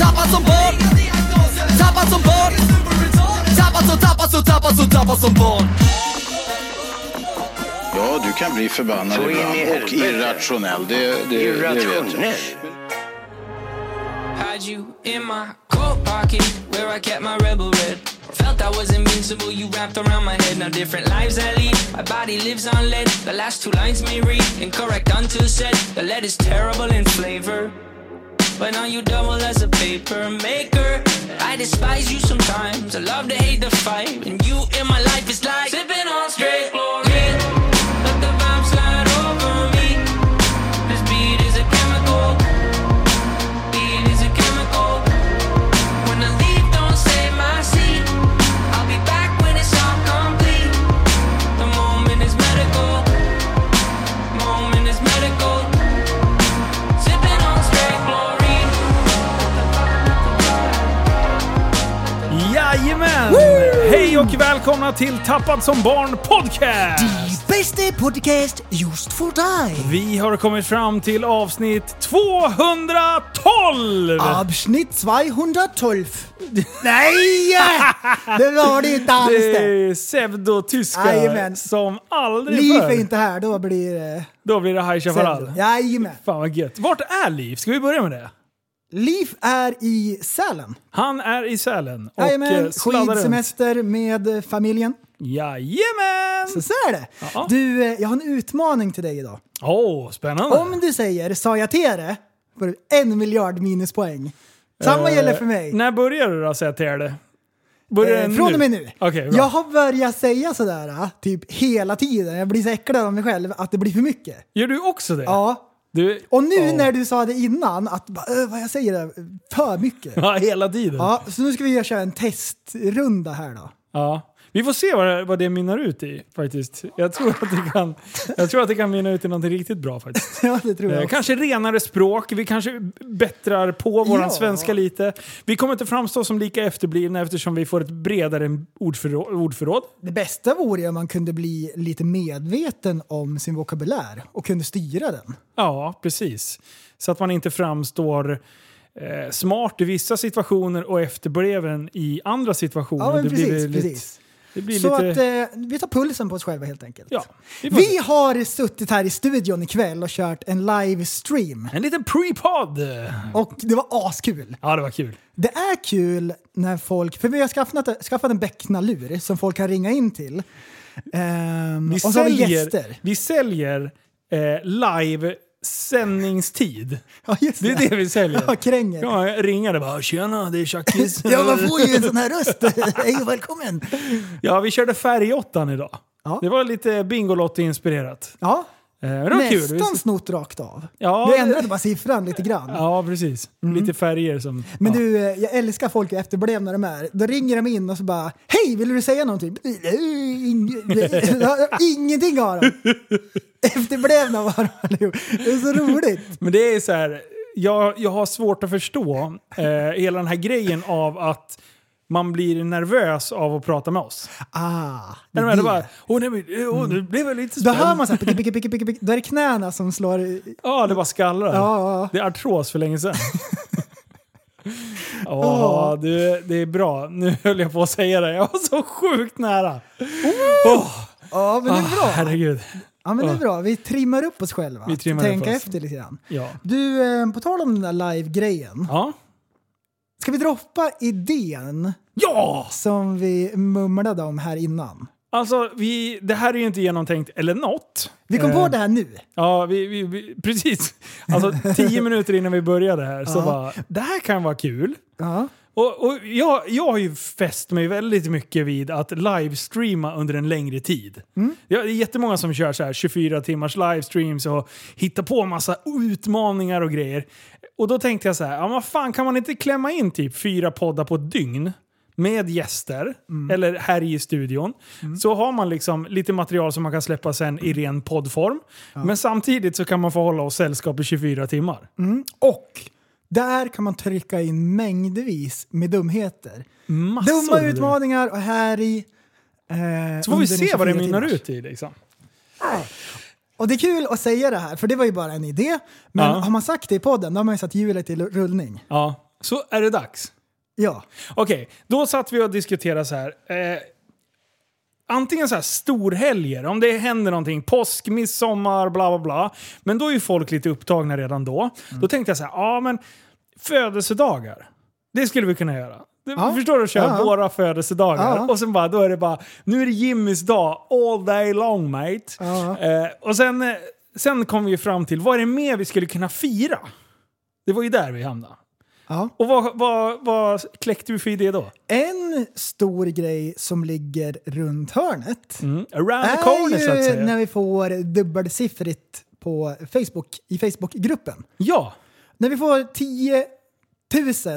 Tappad som barn Tappad som barn Tappad som, tappad som, tappad som, tappad som barn Ja, du kan bli förbannad Så ibland och irrationell. Det, det, det vet jag. Had you in my coat pocket where I kept my rebel red. Felt I was invincible, you wrapped around my head. Now different lives I lead, my body lives on lead. The last two lines may read incorrect until said. The lead is terrible in flavor. But now you double as a paper maker. I despise you sometimes. I love to hate the fight. And you in my life is like sipping on straight glory. Och välkomna till Tappad som barn podcast! Bästa podcast just för dig! Vi har kommit fram till avsnitt 212! Avsnitt 212. Nej! Det var det inte alls Det det. är pseudotyskar Jajamän. som aldrig Liv är inte här, då blir det... Då blir det High Chaparral. Jajamän. Fan vad gött. Vart är Liv? Ska vi börja med det? Liv är i Sälen. Han är i Sälen och eh, Jajamän, runt. skidsemester med familjen. Jajamän! Så så är det. Ja. Du, eh, jag har en utmaning till dig idag. Åh, spännande. Om du säger “sa jag till det” får du en miljard minuspoäng. Samma Eh, gäller för mig. När börjar du då säga till det? Eh, från och med nu. Bra. jag har börjat säga sådär ah, typ hela tiden. Jag blir så äcklad av mig själv att det blir för mycket. Gör du också det? Ja. Du, Och nu Ja. när du sa det innan, att "Ö, vad jag säger är för mycket. Ja, hela tiden. Ja, så nu ska vi köra en testrunda här då. Ja. Vi får se vad det, vad det mynnar ut i faktiskt. Jag tror, att det kan, jag tror att det kan mynna ut i något riktigt bra faktiskt. Ja, det tror jag Eh, kanske renare språk, vi kanske bättrar på våran Ja. svenska lite. Vi kommer inte framstå som lika efterblivna eftersom vi får ett bredare ordförråd. ordförråd. Det bästa vore ju om man kunde bli lite medveten om sin vokabulär och kunde styra den. Ja, precis. Så att man inte framstår eh, smart i vissa situationer och efterbliven i andra situationer. Ja, men precis. precis. Så lite... att eh, vi tar pulsen på oss själva helt enkelt. ja, vi Vi har suttit här i studion ikväll och kört en livestream. En liten pre-pod! Och det var askul. Ja, det var kul. Det är kul när folk, för vi har skaffat, skaffat en becknarlur som folk kan ringa in till. Ehm, Vi och så har vi säljer, gäster. vi säljer eh, live sändningstid. Ja, just Det är det vi säljer. Ja, kränger. Ja, jag ringer och bara “Tjena, det är Chuckis”. Ja, man får ju en sån här röst. Hej och välkommen! Ja, vi körde färgåttan idag. Ja. Det var lite Bingolotto-inspirerat. Ja, det var kul. Nästan snott rakt av. Ja, Du ändrade bara siffran lite grann. Ja, precis. Lite färger som... Men ja. du, eh, jag älskar folk hur efterblivna de är. Då ringer de in och så bara Hej, vill du säga någonting? Ingenting har de. Efterblivna var de. Det är så roligt. Men det är så här, jag, jag har svårt att förstå eh, hela den här grejen av att man blir nervös av att prata med oss. Ah, det är det det. bara, åh nej, åh, nu blev jag lite Då spänd. hör man så här, picka, picka, picka, picka. Då är det knäna som slår. Ja, det bara skallrar. Ja. Det är artros för länge sedan. Ja, du, det är bra. Nu höll jag på att säga det. Jag var så sjukt nära. Åh, Ja, men det är ah, bra. herregud. Ja, men det är bra. Vi trimmar upp oss själva. Vi trimmar Tänka upp oss. efter lite grann. Ja. Du, eh, på tal om den där live-grejen. Ja. Ska vi droppa idén Ja! som vi mumlade om här innan? Alltså, vi, det här är ju inte genomtänkt eller något. Vi kom Eh, på det här nu. Ja, vi, vi, vi, precis. Alltså tio minuter innan vi började här så Ja. bara, det här kan vara kul. Ja. Och, och jag, jag har ju fäst mig väldigt mycket vid att livestreama under en längre tid. Mm. Det är jättemånga som kör så här 24 timmars livestreams och hittar på massa utmaningar och grejer. Och då tänkte jag så här, ja vad fan kan man inte klämma in typ fyra poddar på ett dygn? Med gäster, eller här i studion. Så har man liksom lite material som man kan släppa sen i ren poddform. Men samtidigt så kan man få hålla oss sällskap i 24 timmar. Och där kan man trycka in mängdvis med dumheter. Massor Dumma utmaningar och här i... Eh, Så får vi se vad det 24 mynnar ut i liksom. Och det är kul att säga det här, för det var ju bara en idé. Men Ja. har man sagt det i podden, då har man ju satt hjulet i rullning. Ja, så är det dags. Ja. Okej, då satt vi och diskuterade så här. Eh, antingen så här storhelger, om det händer någonting, påsk, midsommar, bla bla bla. Men då är ju folk lite upptagna redan då. Mm. Då tänkte jag så här, ja men födelsedagar, det skulle vi kunna göra. Ja. Förstår du? Köra Ja. våra födelsedagar. Ja. Och sen bara, då är det bara, nu är det Jimmys dag all day long mate. Ja. Eh, och sen, eh, sen kom vi fram till, vad är det mer vi skulle kunna fira? Det var ju där vi hamnade. Ja. Och vad, vad, vad kläckte vi för idé då? En stor grej som ligger runt hörnet Mm. Around the corner så att säga. när vi får dubbelsiffrigt på Facebook, i Facebookgruppen. Ja. När vi får 10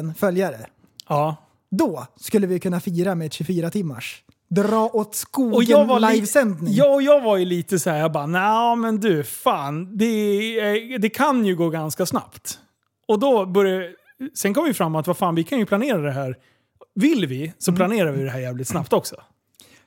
000 följare, ja. då skulle vi kunna fira med ett 24 timmars dra åt skogen livesändning. ja, och jag var ju lite så här, jag bara, nej men du, fan, det, eh, det kan ju gå ganska snabbt. Och då började, sen kom vi fram att vad fan, vi kan ju planera det här. Vill vi, så Mm. planerar vi det här jävligt snabbt också.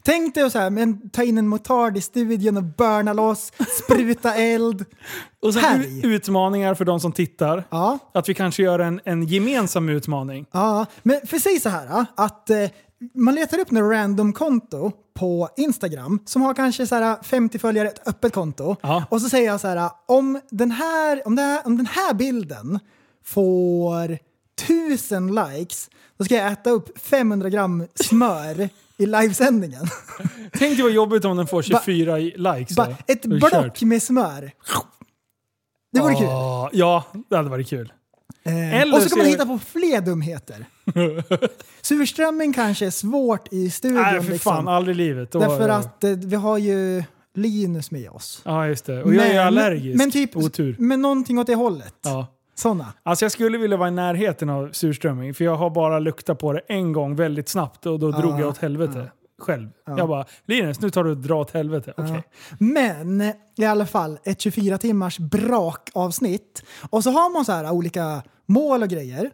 Tänk dig så här, men ta in en motard i studion och burna loss, spruta eld. Och sen Här u- i. utmaningar för de som tittar. Ja, Att vi kanske gör en, en gemensam utmaning. ja. men för säg så här att eh, man letar upp något random-konto på Instagram som har kanske så här 50 följare, ett öppet konto. Ja. Och så säger jag så här, om den här, om det här, om den här bilden får 1000 likes, då ska jag äta upp 500 gram smör i livesändningen. Tänk dig vad jobbigt om den får 24 likes. Bara då. ett det kört. block med smör. Det vore kul. Åh, Ja, det hade varit kul. Eh, och så kan man hitta på fler dumheter. Surströmming kanske är svårt i studion. Nej, för liksom. fan, aldrig i livet. Då- Därför att eh, vi har ju Linus med oss. Ja, just det. Och jag är allergisk. Men typ, Otur. men någonting åt det hållet. Ja. Sådana. Alltså jag skulle vilja vara i närheten av surströmming, för jag har bara luktat på det en gång väldigt snabbt och då drog jag åt helvete. Själv. Jag bara, Linus nu tar du och drar åt helvete. Okej. Men i alla fall ett 24 timmars brakavsnitt. Och så har man så här olika mål och grejer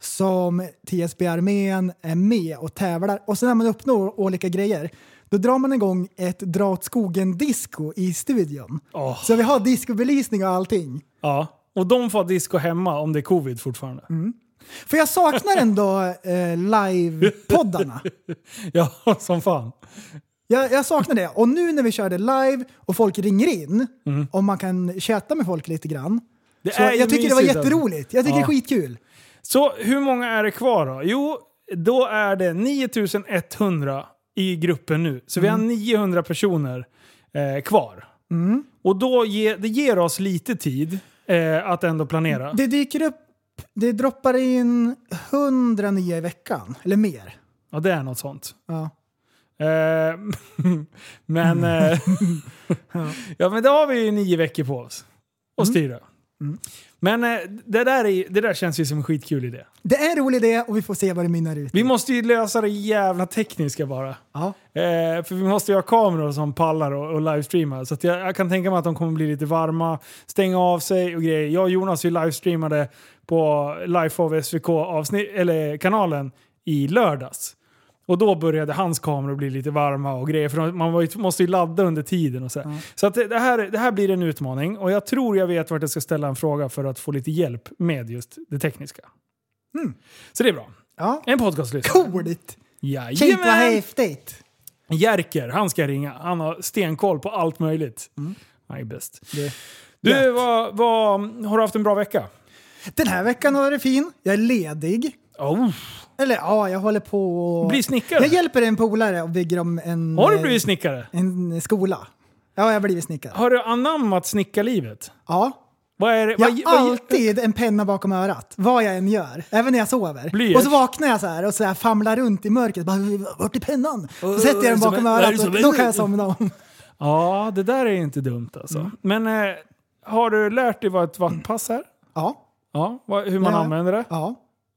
som TSB-armén är med och tävlar. Och sen när man uppnår olika grejer, då drar man igång ett dra åt skogen-disco i studion. Åh. Så vi har discobelysning och allting. ja. Och de får ha disco hemma om det är covid fortfarande. För jag saknar ändå eh, live-poddarna. Ja, som fan. Jag, jag saknar det. Och nu när vi körde live och folk ringer in och man kan chatta med folk lite grann. Mm. Det Så jag tycker det var alltså. jätteroligt. Jag tycker Ja. det är skitkul. Så hur många är det kvar då? Jo, då är det 9100 i gruppen nu. Så vi har 900 personer eh, kvar. Och då ge, det ger oss lite tid eh, att ändå planera. Det dyker upp, det droppar in 100 nya i veckan. Eller mer. Ja, det är något sånt. Ja. Eh, men, eh, ja, men då har vi ju nio veckor på oss att styra. Men eh, det, där är, det där känns ju som en skitkul idé. Det är en rolig idé och vi får se vad det mynnar ut i. Vi måste ju lösa det jävla tekniska bara. Ja. Eh, för vi måste ju ha kameror som pallar och, och livestreama. Så jag, jag kan tänka mig att de kommer bli lite varma, stänga av sig och grejer. Jag och Jonas ju livestreamade på Life of SVK avsnitt, eller kanalen i lördags. Och då började hans kameror bli lite varma och grejer. För man var ju, måste ju ladda under tiden och så. här. Så att det, här, det här blir en utmaning. Och jag tror jag vet vart jag ska ställa en fråga för att få lite hjälp med just det tekniska. Så det är bra. Ja. En podcastlyssnare. Coolt! Shit vad Jajamän! häftigt! Jerker, han ska ringa. Han har stenkoll på allt möjligt. Han är bäst. Du, vad, vad, har du haft en bra vecka? Den här veckan har det fin. Jag är ledig. Oh, Eller ja, jag håller på och... Bli snickare. Jag hjälper en polare och bygger om en, har du eh, blivit snickare? en skola. Ja, jag har blivit snickare. Har du anammat snickarlivet? Ja. Vad är det? Jag har vad, alltid en penna bakom örat, vad jag än gör. Även när jag sover. Blyerts. Och så vaknar jag så här och så här famlar runt i mörkret. Bara, Vart är pennan? Så sätter jag den bakom örat och då kan jag somna om. Ja, det där är inte dumt alltså. Men eh, har du lärt dig vad ett vattpass är? Ja. Ja, hur man Ja. använder det? Ja.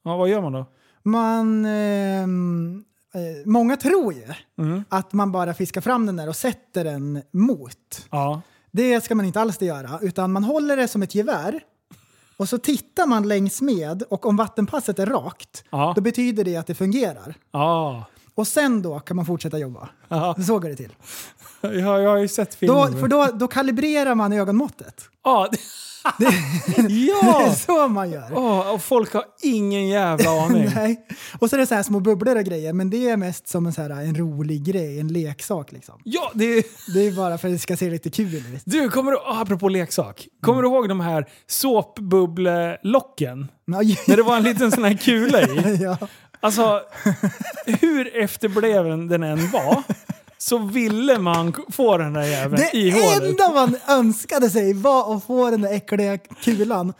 Ja, vad gör man då? Man... ehm, eh, många tror ju Mm. att man bara fiskar fram den där och sätter den mot. Ja. Det ska man inte alls göra, utan man håller det som ett gevär och så tittar man längs med och om vattenpasset är rakt, Ja. då betyder det att det fungerar. Ja. Och sen då kan man fortsäta jobba. Ja. Så går det till. Jag, jag har ju sett filmen. Då, för då, då kalibrerar man ögonmåttet. Ja. det- Det är ja! så man gör. Åh, och folk har ingen jävla aning. Nej. Och så är det så här små bubblor och grejer, men det är mest som en, så här, en rolig grej, en leksak. Liksom. Ja, det Det är bara för att det ska se lite kul ut. Du, kommer du, apropå leksak. Kommer du ihåg de här såpbubblelocken? När det var en liten sån här kula i. ja. Alltså, hur efterbliven den än var, så ville man få den där jäveln i Det hålet. enda man önskade sig var att få den där äckliga kulan,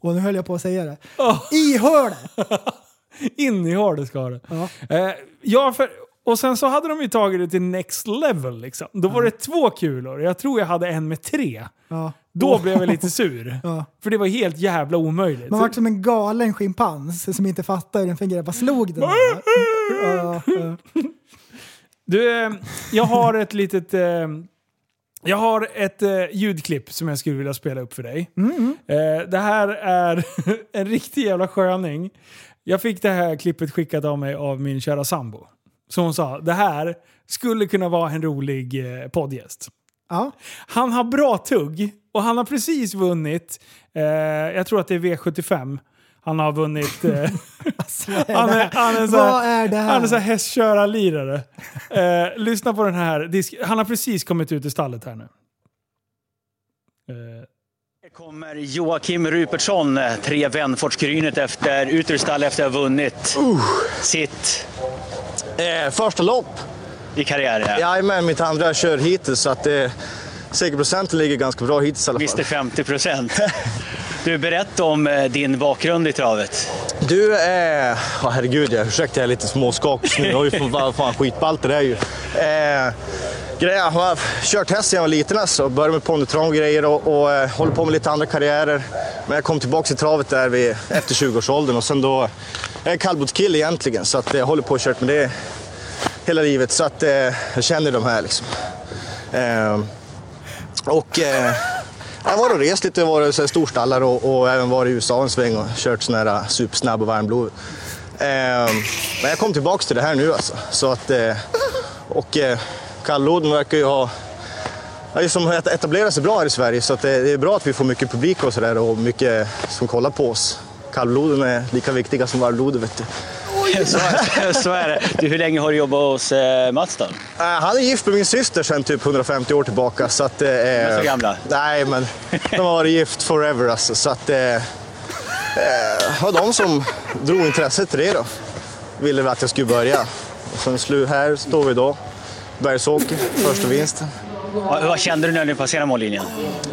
och nu höll jag på att säga det, Åh. i hålet. In i hålet ska det. Ja. Eh, ja, för, och sen så hade de ju tagit det till next level. Liksom. Då var det två kulor. Jag tror jag hade en med tre. Ja. Då blev jag lite sur. Ja. För det var helt jävla omöjligt. Man var som en galen schimpans som inte fattade hur den fungerar. Bara slog den. där. Ja, ja. Du, eh, jag har ett litet... Eh, jag har ett eh, ljudklipp som jag skulle vilja spela upp för dig. Eh, det här är en riktig jävla sköning. Jag fick det här klippet skickat av mig av min kära sambo. Så hon sa, det här skulle kunna vara en rolig poddgäst. Ja. Han har bra tugg och han har precis vunnit, eh, jag tror att det är V75. Han har vunnit... Eh, Vad är han det är, här? han är så här, är det han är så här? hästkörarlirare. Eh, lyssna på den här. Han har precis kommit ut ur stallet här nu. Eh, Här kommer Joakim Rupertsson, tre Vänfortsgrynet efter, ut ur stall efter att ha vunnit sitt Eh, första lopp. i karriären. Jajamän, mitt andra jag kör hittills så att eh, segerprocenten ligger ganska bra hittills i alla fall. Visste 50 procent. Du, berätta om eh, din bakgrund i travet. Du, eh, oh, herregud, jag ursäkta jag är lite småskakig nu. Jag har ju fan, fan skitballt det där ju. Eh, grejer, jag har kört häst sedan jag var liten alltså. Började med ponnytrav och grejer och, och eh, håller på med lite andra karriärer. Men jag kom tillbaka till travet där vid, efter 20-årsåldern och sen då, jag är kallblodskille egentligen så att jag håller på och kört med det hela livet. Så att eh, jag känner de här liksom. Eh, och eh, jag har varit och rest lite, varit i storstallar och, och även varit i USA en sväng och kört sån här äh, supersnabb och varmblod. Eh, men jag kom tillbaks till det här nu alltså. Så att, eh, och eh, kallbloden verkar ju ha ja, liksom etablerat sig bra här i Sverige så att det, det är bra att vi får mycket publik och sådär och mycket som kollar på oss. Kallbloden är lika viktiga som varmblodet vet du. Så, så är det. Du, hur länge har du jobbat hos eh, Mats då? Eh, Han är gift med min syster sedan typ 150 år tillbaka. Så att, eh, är så gamla? Nej, men de har varit gift forever alltså. Så att, eh, var de som drog intresset till det då. Ville att jag skulle börja. Och sen här står vi då. Bergsåker, första vinsten. Vad, vad kände du när du passerade mållinjen?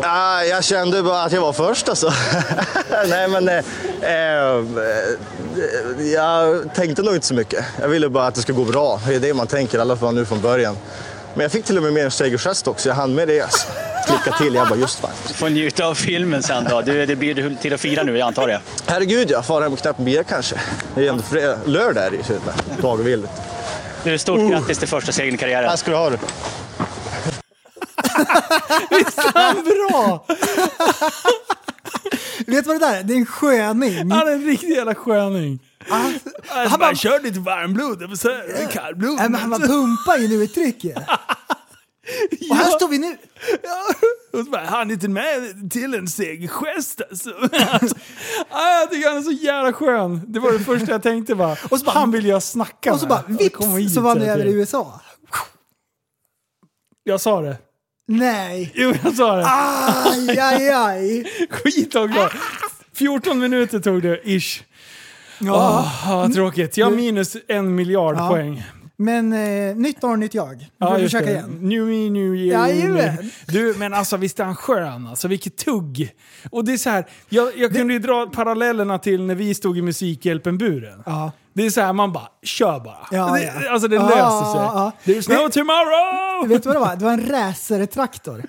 Ah, jag kände bara att jag var först alltså. Nej men, eh, eh, jag tänkte nog inte så mycket. Jag ville bara att det skulle gå bra. Det är det man tänker i alla fall nu från början. Men jag fick till och med med en segergest också. Jag hann med det alltså. Klicka till. Jag bara, just fan. Får njuta av filmen sen då. Du, det blir till att fira nu, jag antar det. Herregud, jag far hem och knappt bia kanske. Det är ändå fred- lördag är det ju och. Dagvildet. Du, stort grattis till första segern i karriären. Här ska du ha det. bra! Vet du vad det där är? Det är en sköning. Han är en riktig jävla sköning. Alltså, Han han bara bara, kör lite varmblod, är kallblod. nej, men han bara pumpar ju nu uttrycket. Och här står vi nu. Ja, och så bara, han är inte med till en segergest alltså. alltså. ja, Jag tycker han är så jävla skön. Det var det första jag tänkte bara. Och så bara- han vill jag snacka Och så med. bara vips så var jag över i. USA. Jag sa det. Nej. Jo, jag sa det. Aj, aj, aj. Skit också. 14 minuter tog det, ish. Åh, vad tråkigt. Jag har minus en miljard Ja. poäng. Men eh, nytt år, nytt jag. Nu får vi försöka det. igen. New me, new year. Jajamän. Du, men alltså visst är han skön? Alltså vilket tugg. Och det är så här, jag, jag kunde ju dra parallellerna till när vi stod i Musikhjälpen-buren. Ja. Det är så här, man bara, kör bara. Ja, det, ja. Alltså det Ja, löser sig. ja, There's no Det- tomorrow! Vet du vad det var? Det var en racertraktor.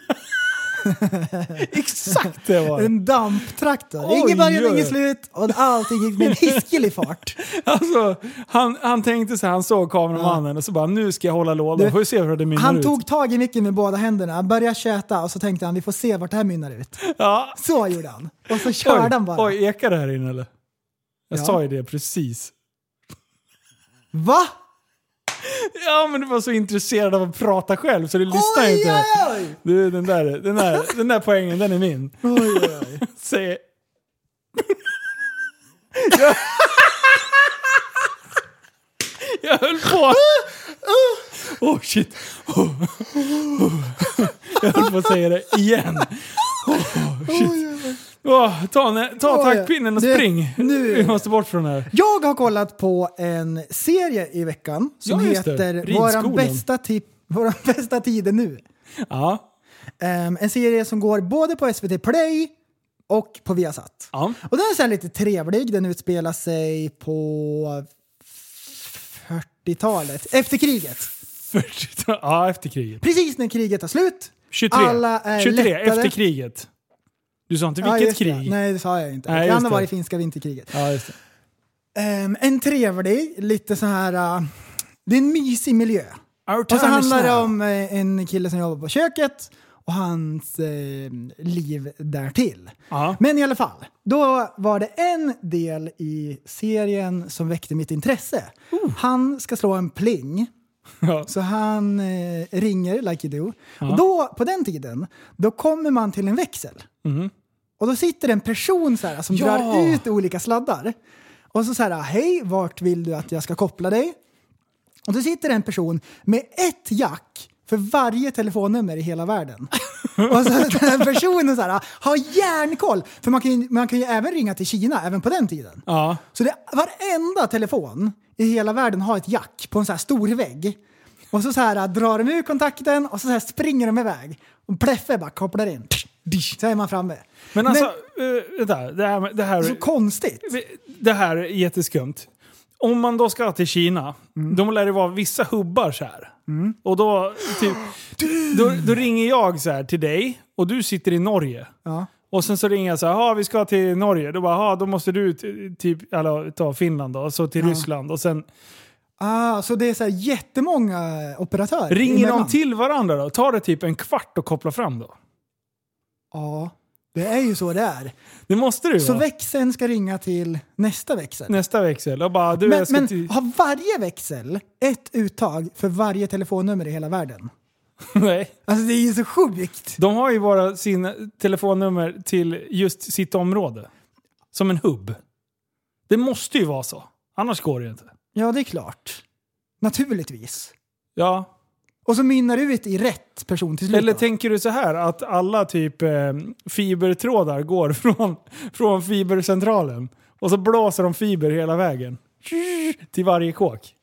Exakt det var. En damptraktor. Oj, ingen början, oj. ingen slut och allting gick med en hiskelig fart. Alltså, han, han tänkte så här, han såg kameramannen och så bara nu ska jag hålla lådan. Du, Får vi se hur det mynnar Han ut. tog tag i micken med båda händerna, började köta och så tänkte han vi får se vart det här mynnar ut. Ja. Så gjorde han. Och så körde oj, han bara. Oj, ekar det här inne eller? Jag Ja. sa ju det precis. Va? Ja men du var så intresserad av att prata själv så du lyssnar Oj, inte. oj, oj! Du, den där, den, där, den där poängen, den är min. oj, oj. Säg... Jag höll på... Oh shit. Oh, oh. Jag höll på att säga det igen. Oh, shit. Oh, ta ta Oj, taktpinnen och det- spring. nu- Vi måste bort från det här. Jag har kollat på en serie i veckan som Ja, heter. Våran bästa, Våran bästa tider nu. Ja. Ehm, en serie som går både på SVT Play och på Viasat. Ja. Och den är så lite trevlig. Den utspelar sig på 40-talet, efter kriget. 40, ja, efter kriget. Precis när kriget tar slut. 23. Alla är 23, lättade. efter kriget. Du sa inte Ja, vilket det. krig? Nej, det sa jag inte. Nej, det kan ha varit finska vinterkriget. Ja. Ehm, en trevlig, lite så här... uh, det är en mysig miljö. Och så handlar det om eh, en kille som jobbar på köket och hans eh, liv därtill. Ja. Men i alla fall, då var det en del i serien som väckte mitt intresse. Han ska slå en pling. Ja. Så han eh, ringer, like you do. Och då, på den tiden, då kommer man till en växel. Och då sitter en person så här, som. Ja. drar ut olika sladdar. Och så så här, hej, vart vill du att jag ska koppla dig? Och då sitter en person med ett jack för varje telefonnummer i hela världen. och så den här personen så här, har järnkoll. För man kan, ju, man kan ju även ringa till Kina, även på den tiden. Ja. Så det, varenda telefon i hela världen har ett jack på en så här stor vägg. Och så, så här drar de ur kontakten och så, så här springer de iväg. Och Pleffe bara kopplar in. Så är man framme. Men alltså, eh, vänta. Det här, det, här, så konstigt. det här är jätteskumt. Om man då ska till Kina, Mm. då lär det vara vissa hubbar så här. Och då, typ, då, då ringer jag så här till dig och du sitter i Norge. Ja. Och sen så ringer jag så här, "Ja, vi ska till Norge. Då bara, "Ja, då måste du typ, eller, ta Finland då, så till Ryssland. Och sen Ah, så det är så här jättemånga operatörer ringer emellan. de till varandra då? Tar det typ en kvart att koppla fram då? Ja, det är ju så det är. Det måste ju Så vara. växeln ska ringa till nästa växel. Nästa växel. Och bara, du, men jag ska men till... har varje växel ett uttag för varje telefonnummer i hela världen? Nej. Alltså det är ju så sjukt. De har ju bara sin telefonnummer till just sitt område. Som en hubb. Det måste ju vara så. Annars går det ju inte. Ja, det är klart. Naturligtvis. Ja. Och så mynnar det ut i rätt person till slut. Eller tänker du så här att alla typ eh, fibertrådar går från, från fibercentralen och så blåser de fiber hela vägen. Till varje kåk.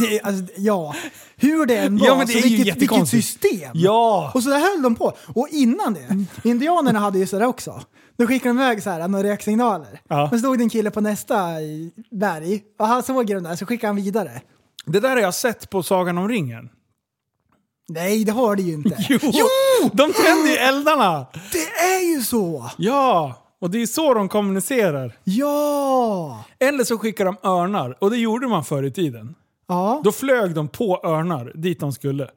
det, är- alltså, ja, hur det än var. Ja, men det så är ju vilket, vilket system. Ja! Och så där höll de på. Och innan det, indianerna hade ju sådär också. Då skickade de iväg så här, några röksignaler. Ja. Men stod det en kille på nästa berg och han såg den där så skickade han vidare. Det där har jag sett på Sagan om ringen. Nej, det har det ju inte. Jo! De tänder ju eldarna! Det är ju så! Ja! Och det är så de kommunicerar. Ja! Eller så skickar de örnar. Och det gjorde man förr i tiden. Ja, Då flög de på örnar dit de skulle.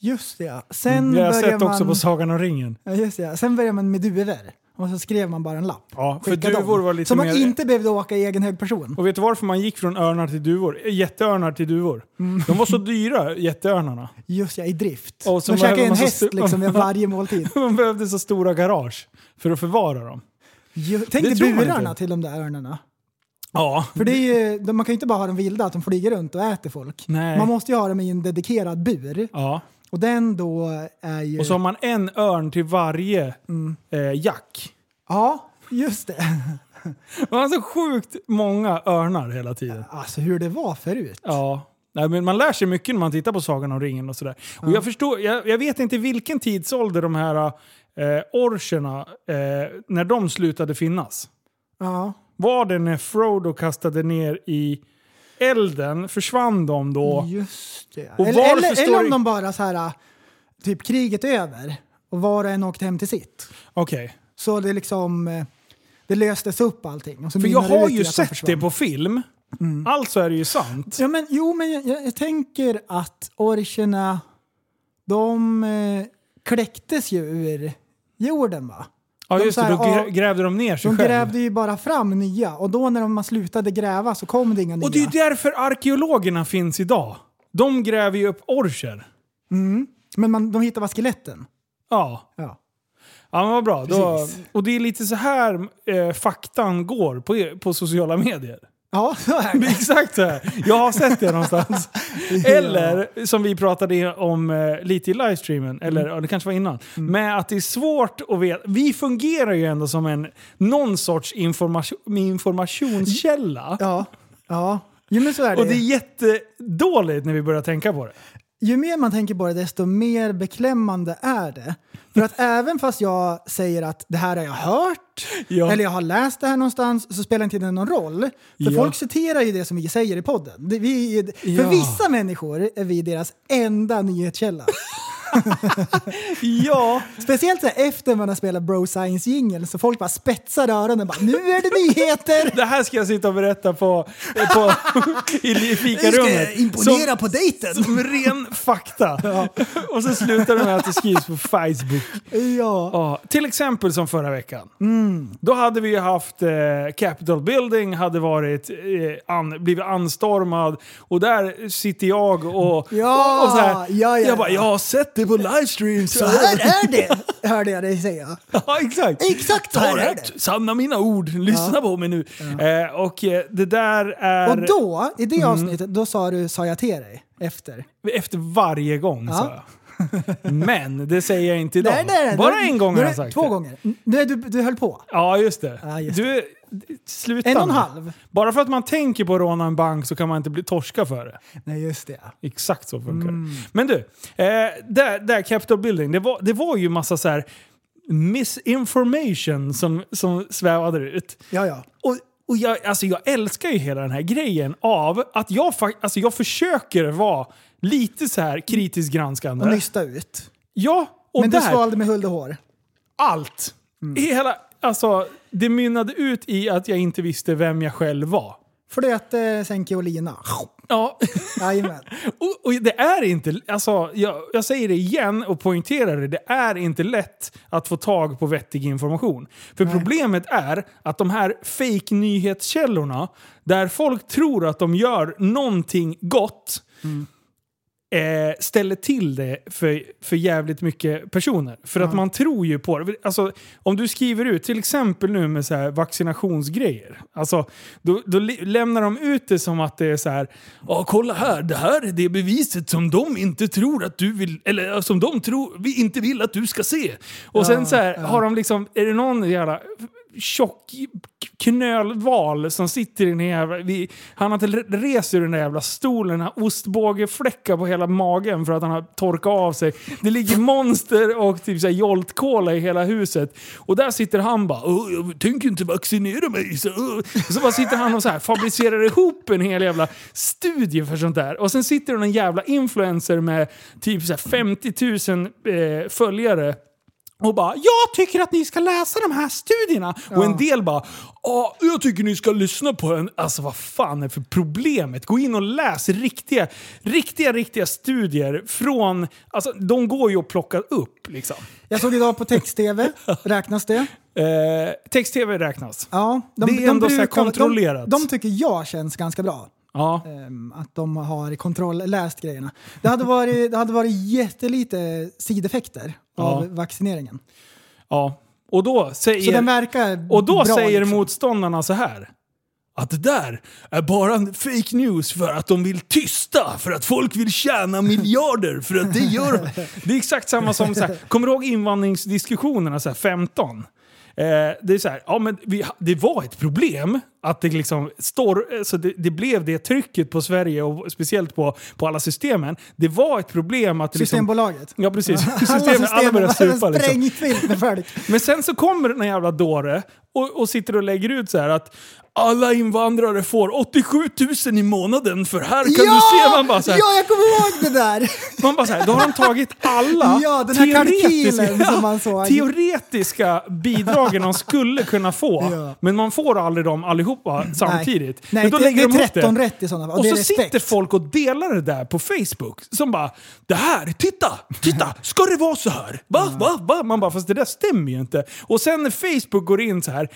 just det. ja. Sen Det har jag börjar sett också man... på Sagan om ringen. Ja, just det. ja. Sen började man med duvor. Och så skrev man bara en lapp. Ja, för duvor dem. var lite Så man mer- inte behövde åka i egen hög person. Och vet du varför man gick från örnar till duvor? Jätteörnar till duvor. Mm. De var så dyra, jätteörnarna. Just ja, i drift. Och så de käkade en häst liksom vid varje måltid. Man behövde så stora garage för att förvara dem. Jo, Tänk Det dig burarna till de där örnarna. Ja. För det är ju, man kan ju inte bara ha dem vilda, att de flyger runt och äter folk. Nej. Man måste ju ha dem i en dedikerad bur. ja. Och den då är ju... Och så har man en örn till varje Mm. eh, jack. Ja, just det. Man har så sjukt många örnar hela tiden. Alltså hur det var förut. Ja. Nej, men man lär sig mycket när man tittar på Sagan om ringen och sådär. Och jag, förstår, jag, jag vet inte vilken tidsålder de här eh, orcherna, eh, när de slutade finnas. Ja. Var det när Frodo kastade ner i elden? Försvann de då? Just det. Och Eller, eller, eller om de bara så här, typ kriget är över. och var och en åkte hem till sitt. Okej. Så det liksom... eh, Det löstes upp allting. För jag har ju sett. Mm. det på film. Alltså är det ju sant. Ja, men, jo, men jag, jag, jag tänker att orcherna, de eh, kläcktes ju ur jorden va? Ja de just det, här, då ja, grävde de ner sig De själv. grävde ju bara fram nya och då när man slutade gräva så kom det inga nya. Och det är ju därför arkeologerna finns idag. De gräver ju upp orcher. Men man, de hittar bara skeletten. Ja. Ja. Ja men vad bra. Då, och det är lite så här eh, faktan går på, på sociala medier. Ja, så är Det exakt så här. Jag har sett det någonstans. Eller som vi pratade om eh, lite i livestreamen, eller ja, det kanske var innan. Med att det är svårt att veta. Vi fungerar ju ändå som en någon sorts information, informationskälla. Ja, ja. Jo, men så är det. Och det är jättedåligt när vi börjar tänka på det. Ju mer man tänker på det desto mer beklämmande är det. För att även fast jag säger att det här har jag hört, Ja. eller jag har läst det här någonstans, så spelar inte det någon roll. För Ja. folk citerar ju det som vi säger i podden. Vi, för Ja. vissa människor är vi deras enda nyhetskälla. Ja, Speciellt så här efter man har spelat Bro Science jingle så folk bara spetsar öronen bara nu är det nyheter! det här ska jag sitta och berätta på, på, i fikarummet. jag imponera på dejten! Som ren fakta. Och så slutar det med att det skrivs på Facebook. Ja. Ja, till exempel som förra veckan. Mm. Då hade vi haft eh, Capitol Building, hade varit, eh, an, blivit anstormad och där sitter jag och, Ja, och, och så här, ja, ja, Jag bara, ja. jag har sett det på livestream. Så här är det, hörde jag dig säga. Ja, exakt. Exakt så här är det. Sanna mina ord. Lyssna på mig nu. Eh, och eh, det där är... Och då, i Mm. det avsnittet, då sa du sa jag till dig efter. Efter varje gång Ja. sa jag. Men det säger jag inte idag. Nej, nej, nej. Bara en gång har är jag det sagt Två det. gånger. Nu, du, du höll på. Ja, just det. Ja, just du, sluta En och en nu. halv. Bara för att man tänker på att råna en bank så kan man inte bli torska för det. Nej, just det. Exakt så funkar Mm. det. Men du, eh, där, där Capitol Building, det var, det var ju massa så här misinformation som, som svävade ut. Ja, ja. Och, och jag, alltså jag älskar ju hela den här grejen av att jag, alltså jag försöker vara lite så här kritiskt granskande. Och nysta ut. Ja, och Men där, du svalde med hull och hår. allt. Mm. Hela, alltså, det mynnade ut i att jag inte visste vem jag själv var. Flöte, sänke och lina. Ja, Jajamän. och, och det är inte, alltså, jag, jag säger det igen och poängterar det, det är inte lätt att få tag på vettig information. För problemet är att de här fake nyhetskällorna där folk tror att de gör någonting gott, eh, ställer till det för, för jävligt mycket personer. För att man tror ju på det. Alltså, om du skriver ut, till exempel nu med så vaccinationsgrejer. Alltså, då, då lämnar de ut det som att det är så här. Ja, kolla här, det här är det beviset som de inte tror att du vill, eller som de tror, vi inte vill att du ska se. Och sen så här, har de liksom, är det någon jävla tjock knölval som sitter i den jävla... Vi, han har inte rest ur den där jävla stolen, han har ostbågefläckar på hela magen för att han har torkat av sig. Det ligger monster och typ såhär joltkola Jolt-Cola i hela huset. Och där sitter han bara jag tänker inte vaccinera mig. Så, så bara sitter han och så här fabricerar ihop en hel jävla studie för sånt där. Och sen sitter det en jävla influencer med typ såhär 50 000 eh, följare och bara “Jag tycker att ni ska läsa de här studierna” och en del bara “Ja, jag tycker ni ska lyssna på en...” Alltså vad fan är för problemet? Gå in och läs riktiga, riktiga, riktiga studier från... Alltså de går ju att plocka upp liksom. Jag såg idag på text-tv. Räknas det? Eh, Text-tv räknas. Ja. Det är ändå så här brukar- kontrollerat. De, de tycker jag känns ganska bra. Ja. Ehm, att de har kontroll, läst grejerna. Det hade varit, det hade varit jättelite sideffekter av Ja. vaccineringen. ja. Och då säger... Och då bra, säger liksom. motståndarna så här. Att det där är bara fake news för att de vill tysta, för att folk vill tjäna miljarder, för att det gör de. Det är exakt samma som, så här, kommer du ihåg invandringsdiskussionerna så här, 15? Eh, det är så här, ja men vi, det var ett problem att det liksom står, så det, det blev det trycket på Sverige och speciellt på, på alla systemen. Det var ett problem att liksom, Systembolaget. Ja precis. Alla Systemen, alla system började supa var liksom. Men sen så kommer den jävla dåre och, och sitter och lägger ut så här att alla invandrare får 87 000 i månaden för här kan ja! du se. Man bara så här, Ja, jag kommer ihåg det där! man bara så här, då har de tagit alla Ja, den här teoretiska- som man såg. teoretiska bidragen de skulle kunna få. Ja. Men man får aldrig dem allihopa samtidigt. Nej, men då det- lägger det är de upp 13 rätt i sådana fall. Och Och det så respekt. sitter folk och delar det där på Facebook. Som bara “Det här, titta, titta, ska det vara så här? Va, va, va?” Man bara “Fast det där stämmer ju inte”. Och sen när Facebook går in så här,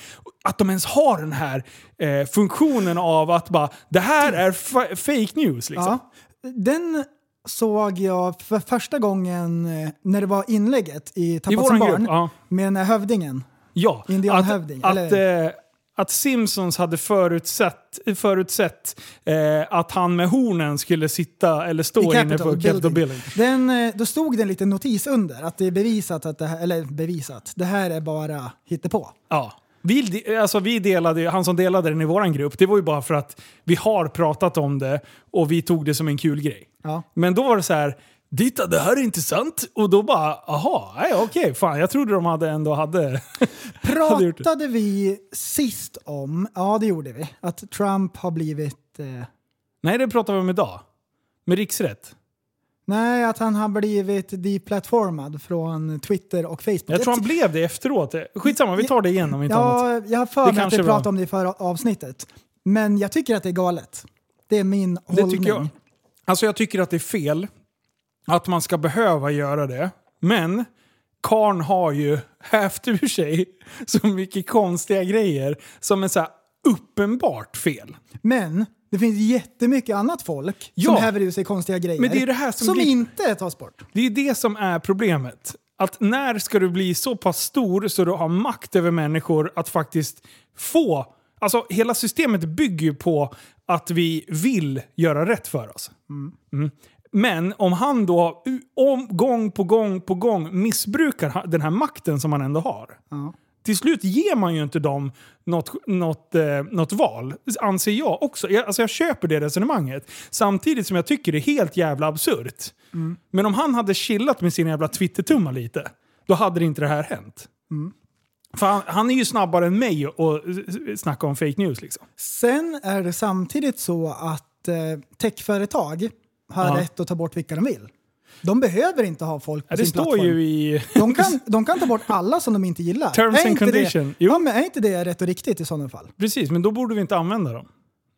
att de ens har den här eh, funktionen av att bara “Det här är fa- fake news” liksom. Ja, den såg jag för första gången eh, när det var inlägget i Tappat våran som barn. grupp, ja. Med den här hövdingen. Ja, Indianhövding, att, eller? att, eh, att Simpsons hade förutsett, förutsett eh, att han med hornen skulle sitta eller stå I inne på Capitol Building. Den, eh, då stod det en liten notis under att det är bevisat att det här, eller bevisat, det här är bara hittepå. Ja. Vi, alltså vi delade, han som delade den i våran grupp, det var ju bara för att vi har pratat om det och vi tog det som en kul grej. Ja. Men då var det så här, Titta, det här är intressant. Och då bara, aha, nej, okej, fan. Jag trodde de hade ändå hade... hade. Pratade vi sist om, ja det gjorde vi, att Trump har blivit, eh, Nej, det pratar vi om idag. Med riksrätt. nej att han har blivit deplatformad från Twitter och Facebook. Jag tror han blev det efteråt. Skitsamma, vi tar det igen om inte annat. Ja, jag har för mig att vi pratade om det i förra avsnittet. Men jag tycker att det är galet. Det är min Det hållning. tycker jag. Alltså jag tycker att det är fel att man ska behöva göra det. Men Karn har ju hävt ur sig så mycket konstiga grejer som är så här uppenbart fel. Men det finns jättemycket annat folk Ja. som häver ur sig konstiga grejer. Men det är det här som som blir- inte tas bort. Det är det som är problemet. Att när ska du bli så pass stor så du har makt över människor att faktiskt få... Alltså hela systemet bygger ju på att vi vill göra rätt för oss. Mm. Men om han då om, gång på gång på gång missbrukar den här makten som han ändå har. Till slut ger man ju inte dem något, något, eh, något val, anser jag också. Jag, alltså jag köper det resonemanget. Samtidigt som jag tycker det är helt jävla absurt. Men om han hade chillat med sina jävla Twitter-tummar lite, då hade det inte det här hänt. För han, han är ju snabbare än mig att att snacka om fake news liksom. Sen är det samtidigt så att eh, techföretag har Ja. rätt att ta bort vilka de vill. De behöver inte ha folk på Ja, det sin står plattform. ju i... De kan, de kan ta bort alla som de inte gillar. Terms Är and condition. Det, ja, men är inte det rätt och riktigt i sådana fall? Precis, men då borde vi inte använda dem.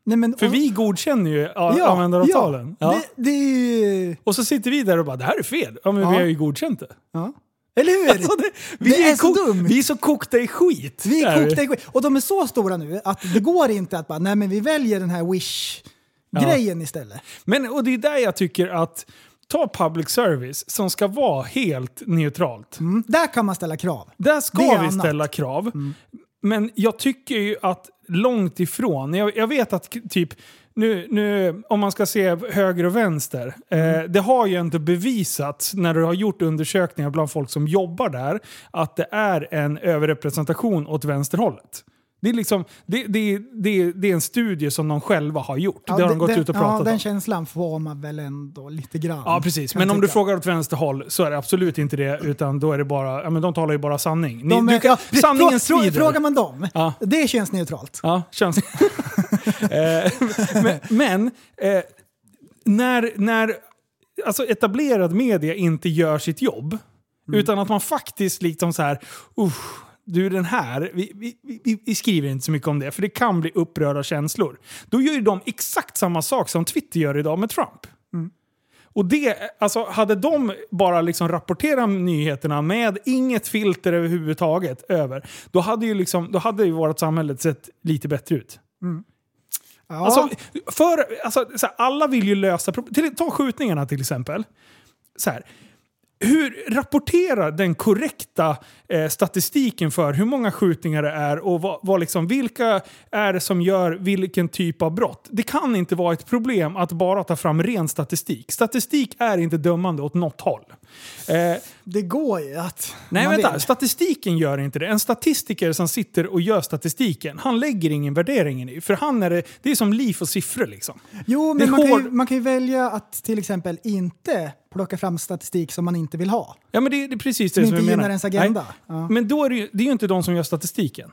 Nej, men, För vi godkänner ju ja, användaravtalen. Ja, Ja. Det, det ju... Och så sitter vi där och bara det här är fel. Ja men Ja. vi har ju godkänt det. Ja. Eller hur? Alltså, det, vi, Det är är så dumt. vi är så kokta i skit. Vi är kokta i skit. Och de är så stora nu att det går inte att bara, nej men vi väljer den här Wish-grejen istället. Men och det är där jag tycker att ta public service som ska vara helt neutralt. Mm. Där kan man ställa krav. Där ska vi annat. Mm. ställa krav. Men jag tycker ju att långt ifrån, jag, jag vet att typ nu, nu, om man ska se höger och vänster. Mm. Eh, det har ju inte bevisats när du har gjort undersökningar bland folk som jobbar där att det är en överrepresentation åt vänsterhållet. Det är, liksom, det, det, det, det är en studie som de själva har gjort. det har de gått den, ut och ja, pratat den om. känslan får man väl ändå lite grann. Ja, precis. Men om du frågar åt vänster håll så är det absolut inte det. Utan då är det bara, ja men de talar ju bara sanning. Ni, De, du är- kan, ja, sanningen Frå- frå-. Frågar man dem, Ja. det känns neutralt. Ja, känns... Eh, men men eh, när, när alltså etablerad media inte gör sitt jobb, Mm. utan att man faktiskt liksom så här, usch, du den här, vi, vi, vi, vi skriver inte så mycket om det, för det kan bli upprörda känslor. Då gör ju de exakt samma sak som Twitter gör idag med Trump. Och det, alltså hade de bara liksom rapporterat nyheterna med inget filter överhuvudtaget över, då hade ju, liksom, då hade ju vårt samhälle sett lite bättre ut. Ja. Alltså, för, alltså, så här, alla vill ju lösa problem. Ta skjutningarna till exempel. Så här, hur rapporterar den korrekta eh, statistiken för hur många skjutningar det är och vad, vad liksom, vilka är det som gör vilken typ av brott? Det kan inte vara ett problem att bara ta fram ren statistik. Statistik är inte dömande åt något håll. Eh, det går ju att... Nej vänta, vill. statistiken gör inte det. En statistiker som sitter och gör statistiken, han lägger ingen värdering i. För han är det, det är som liv och siffror liksom. Jo, men man kan, hård- ju, man kan ju välja att till exempel inte plocka fram statistik som man inte vill ha. Ja men det, det är precis Som det som inte jag menar. ens agenda. Nej. Ja. Men då är det, ju, det är ju inte de som gör statistiken.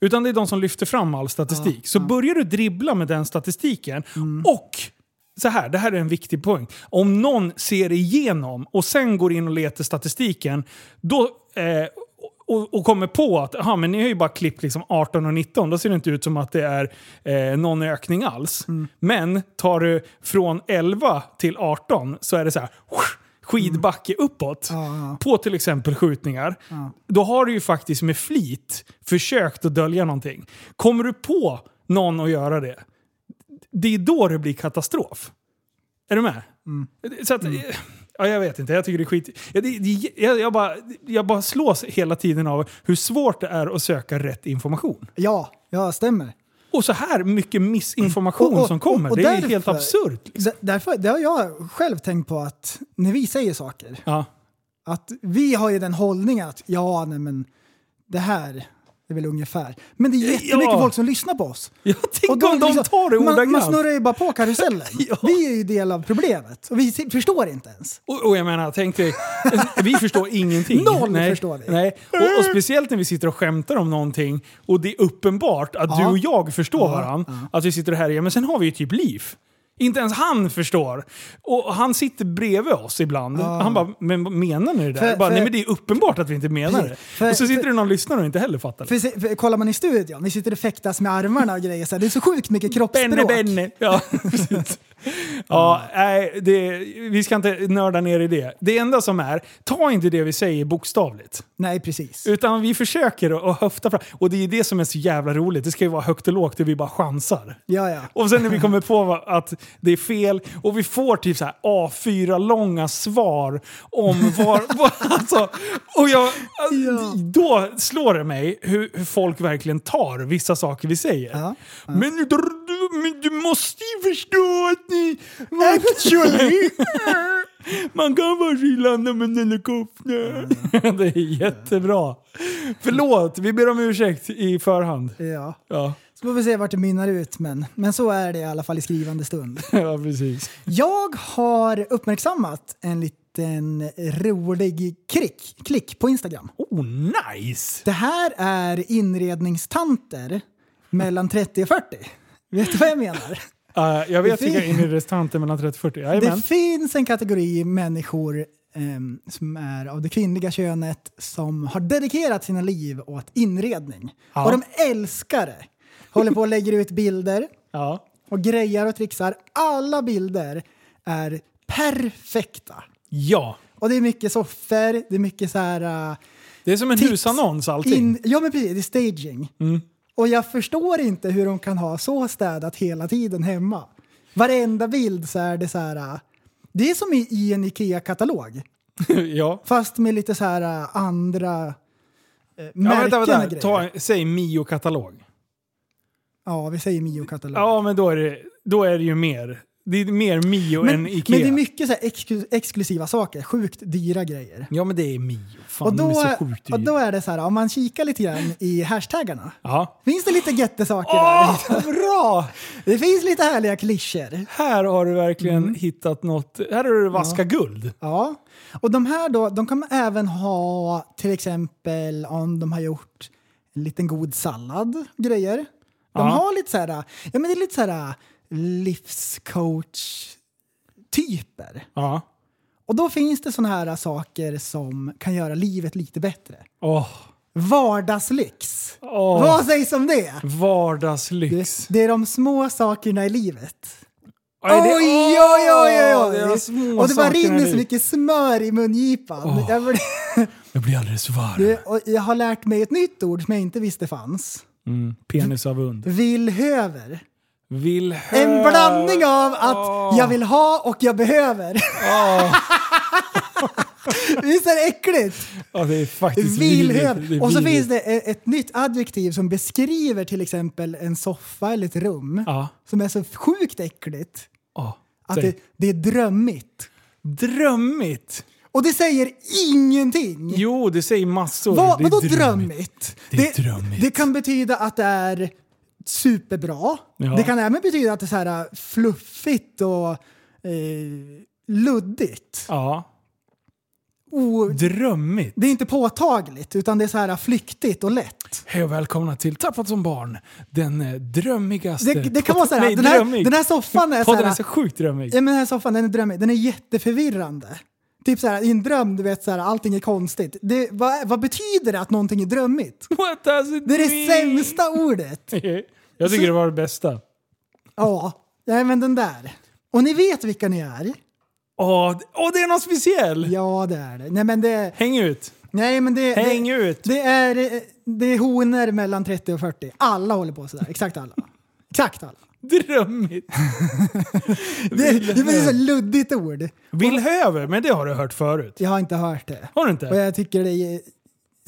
Utan det är de som lyfter fram all statistik. så börjar du dribbla med den statistiken Mm. och så här, det här är en viktig poäng. Om någon ser igenom och sen går in och letar statistiken, då, eh, och, och kommer på att aha, men ni har ju bara klippt liksom 18 och 19, då ser det inte ut som att det är eh, någon ökning alls. Men tar du från 11 till 18 så är det så här skidbacke uppåt på till exempel skjutningar. Då har du ju faktiskt med flit försökt att dölja någonting. Kommer du på någon att göra det, det är då det blir katastrof. Är du med? Så att, ja, jag vet inte, jag tycker det är skit. Jag, det, jag, jag, bara, jag bara slås hela tiden av hur svårt det är att söka rätt information. Ja, ja, stämmer. Och så här mycket missinformation Och- och- som kommer. och- det är därför- helt absurt. Liksom. Därför, det har jag själv tänkt på att när vi säger saker, Ja. att vi har ju den hållningen att ja, nej men det här är väl ungefär. Men det är jättemycket Ja. folk som lyssnar på oss. Ja, tänk Och då om de liksom- tar det man, man snurrar ju bara på karusellen. Ja. Vi är ju del av problemet och vi förstår inte ens. Och, och jag menar, tänk dig, vi förstår ingenting. Noll nej, förstår vi. Nej. Och, och speciellt när vi sitter och skämtar om någonting och det är uppenbart att Ja. du och jag förstår Ja, varandra. Att vi sitter här, ja men sen har vi ju typ liv. Inte ens han förstår. Och han sitter bredvid oss ibland. Han bara, men menar ni det där? För- bara, för- nej men det är uppenbart att vi inte menar det. För- och så sitter för- det någon lyssnare och inte heller fattar. För, för kollar man i studion, vi sitter och fäktas med armarna och grejer. Så det är så sjukt mycket kroppsspråk. Benne, Benne. Ja, precis. Ja, nej, det, vi ska inte nörda ner i det. Det enda som är, ta inte det vi säger bokstavligt. Nej, precis. Utan vi försöker att höfta fram. Och det är det som är så jävla roligt. Det ska ju vara högt och lågt och vi bara chansar. Ja, ja. Och sen när vi kommer på att det är fel och vi får typ så här A4-långa svar om var... alltså, och jag, Då slår det mig hur, hur folk verkligen tar vissa saker vi säger. Ja, Men, du, men du måste ju förstå att ni... Actually! Man kan vara skillande med en helikopter. det är jättebra. Förlåt, vi ber om ursäkt i förhand. ja. Ja, Så får vi se vart det mynnar ut, men, men så är det i alla fall i skrivande stund. ja precis. Jag har uppmärksammat en liten rolig klick, klick på Instagram. Oh, nice! Det här är inredningstanter mellan 30 och 40. Vet du vad jag menar? Uh, jag vet Det vilka inredningstanter mellan 30 och 40. Det Jajamän. finns en kategori människor ehm, som är av det kvinnliga könet som har dedikerat sina liv åt inredning. Ja. Och de älskar det. Håller på och lägger ut bilder Ja. och grejar och trixar. Alla bilder är perfekta. ja, Och det är mycket soffor, det är mycket så här... äh, det är som en tips husannons allting. In, ja men precis, det är staging. Och jag förstår inte hur de kan ha så städat hela tiden hemma. Varenda bild så är det så här... äh, Det är som i, i en IKEA-katalog. ja. Fast med lite så här äh, andra ja märken vänta, och vänta. grejer. Ta, säg Mio-katalog. Ja, vi säger Mio-katalog. Ja, men då är, det, då är det ju mer. Det är mer Mio men, än Ikea. men det är mycket så exklu- exklusiva saker, sjukt dyra grejer. Ja, men det är Mio. Fan, och, då, de är så sjukt och dyra. då är det så här, om man kikar lite grann i hashtaggarna, Ja. finns det lite jättesaker Åh, där. bra! Det finns lite härliga klyschor. Här har du verkligen Mm. hittat något. Här har du vaska guld. Ja, och de här då, de kan även ha till exempel om de har gjort en liten god sallad, grejer. De Ja. har lite så här, ja men det är lite så här livscoach-typer. Ja. Och då finns det såna här saker som kan göra livet lite bättre. Åh. Vardagslyx. Åh. Vad sägs om det? Vardagslyx. Det, det är de små sakerna i livet. Oj, det- oj, oj, oj, oj, det Och det bara rinner så mycket smör i mungipan. Jag, blir- Jag blir alldeles varm. det, jag har lärt mig ett nytt ord som jag inte visste fanns. Mm. Penisavund. Villhöver. Vill En blandning av att jag vill ha och jag behöver. Visst är det äckligt? Ja, det är faktiskt Villhöver. är Och så finns det ett, ett nytt adjektiv som beskriver till exempel en soffa eller ett rum Ja. som är så sjukt äckligt. Ja, Att det, det är drömmigt. Drömmigt. Och det säger ingenting. Jo, det säger massor. Vad, Det är vadå drömmigt? Det är drömmigt. det kan betyda att det är superbra. Ja. Det kan även betyda att det är så här fluffigt och eh, luddigt. Ja. O, Drömmigt. det är inte påtagligt utan det är så här flyktigt och lätt. Hej och välkomna till Tappat som barn. Den eh, drömmigaste... Det, det kan vara såhär, Nej, den, här, drömmig. den här soffan är Podden är såhär, så sjukt drömmig. ja, men den här soffan den är drömmig, den är jätteförvirrande. Typ såhär, i en dröm, du vet såhär, allting är konstigt. Det, vad, vad betyder det att någonting är drömmigt? What does it Det är det mean? sämsta ordet. Jag tycker det var det bästa. Ja, ja men den där. Och ni vet vilka ni är? Åh, d- åh, det är något speciell! Ja, det är det. Nej men det, Häng ut! nej, men det, Häng det, ut! det, är, det är honor mellan 30 och 40. Alla håller på sådär, exakt alla. Exakt alla. Drömmigt! Det, det är så luddigt ord. Villhöver, men det har du hört förut. Jag har inte hört det. Har du Och inte? jag tycker det är...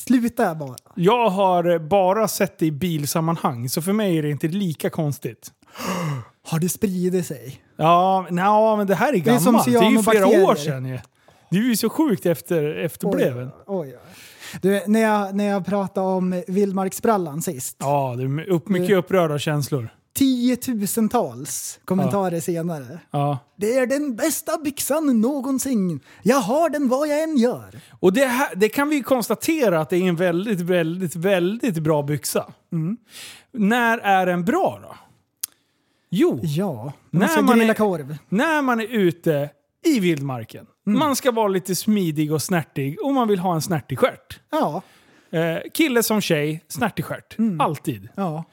Sluta bara. Jag har bara sett det i bilsammanhang, så för mig är det inte lika konstigt. Har det spridit sig? Ja, nja, men det här är är som gammalt. Det är, ju flera år sedan ju. Du är ju så sjukt efter, efterbleven. Oj, oj. Du, när, jag, när jag pratade om vildmarksbrallan sist. Ja, du är upp, mycket upprörda känslor. Tiotusentals kommentarer senare. Ja. Det är den bästa byxan någonsin. Jag har den vad jag än gör. Och det, här, det kan vi konstatera att det är en väldigt, väldigt, väldigt bra byxa. Mm. När är den bra då? Jo, Ja, När man är- korv. när man är ute i vildmarken. Mm. Man ska vara lite smidig och snärtig och man vill ha en snärtig stjärt. Ja, Eh, kille som tjej, snärtig stjärt. Mm. Alltid. ja.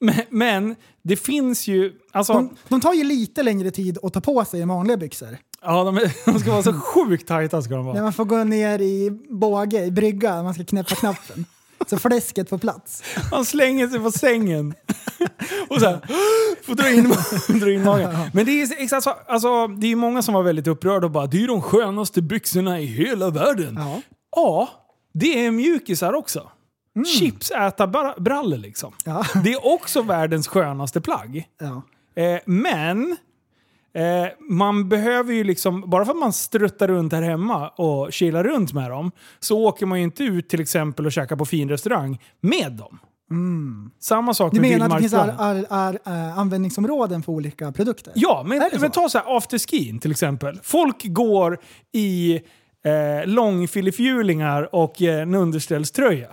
Men, men det finns ju... Alltså, De, de tar ju lite längre tid att ta på sig än vanliga byxor. ja, de, de ska vara så sjukt tajta ska de vara. man får gå ner i båge, i brygga, man ska knäppa knappen. Så fläsket på plats. Han slänger sig på sängen. och så här, får dra in, dra in magen. Men det är, exakt så, alltså, det är många som var väldigt upprörda och bara det är de skönaste byxorna i hela världen. Ja. Ja, det är mjukisar också. Chips äta bra- brallor liksom. Ja. Det är också världens skönaste plagg. Ja. Eh, men eh, man behöver ju liksom, bara för att man struttar runt här hemma och kilar runt med dem, så åker man ju inte ut till exempel och käkar på fin restaurang med dem. Samma sak Du med menar att det finns ar, ar, ar, äh, användningsområden för olika produkter? Ja, men, men ta så här afterskin till exempel. Folk går i eh, långfilifjulingar och eh, en underställströja.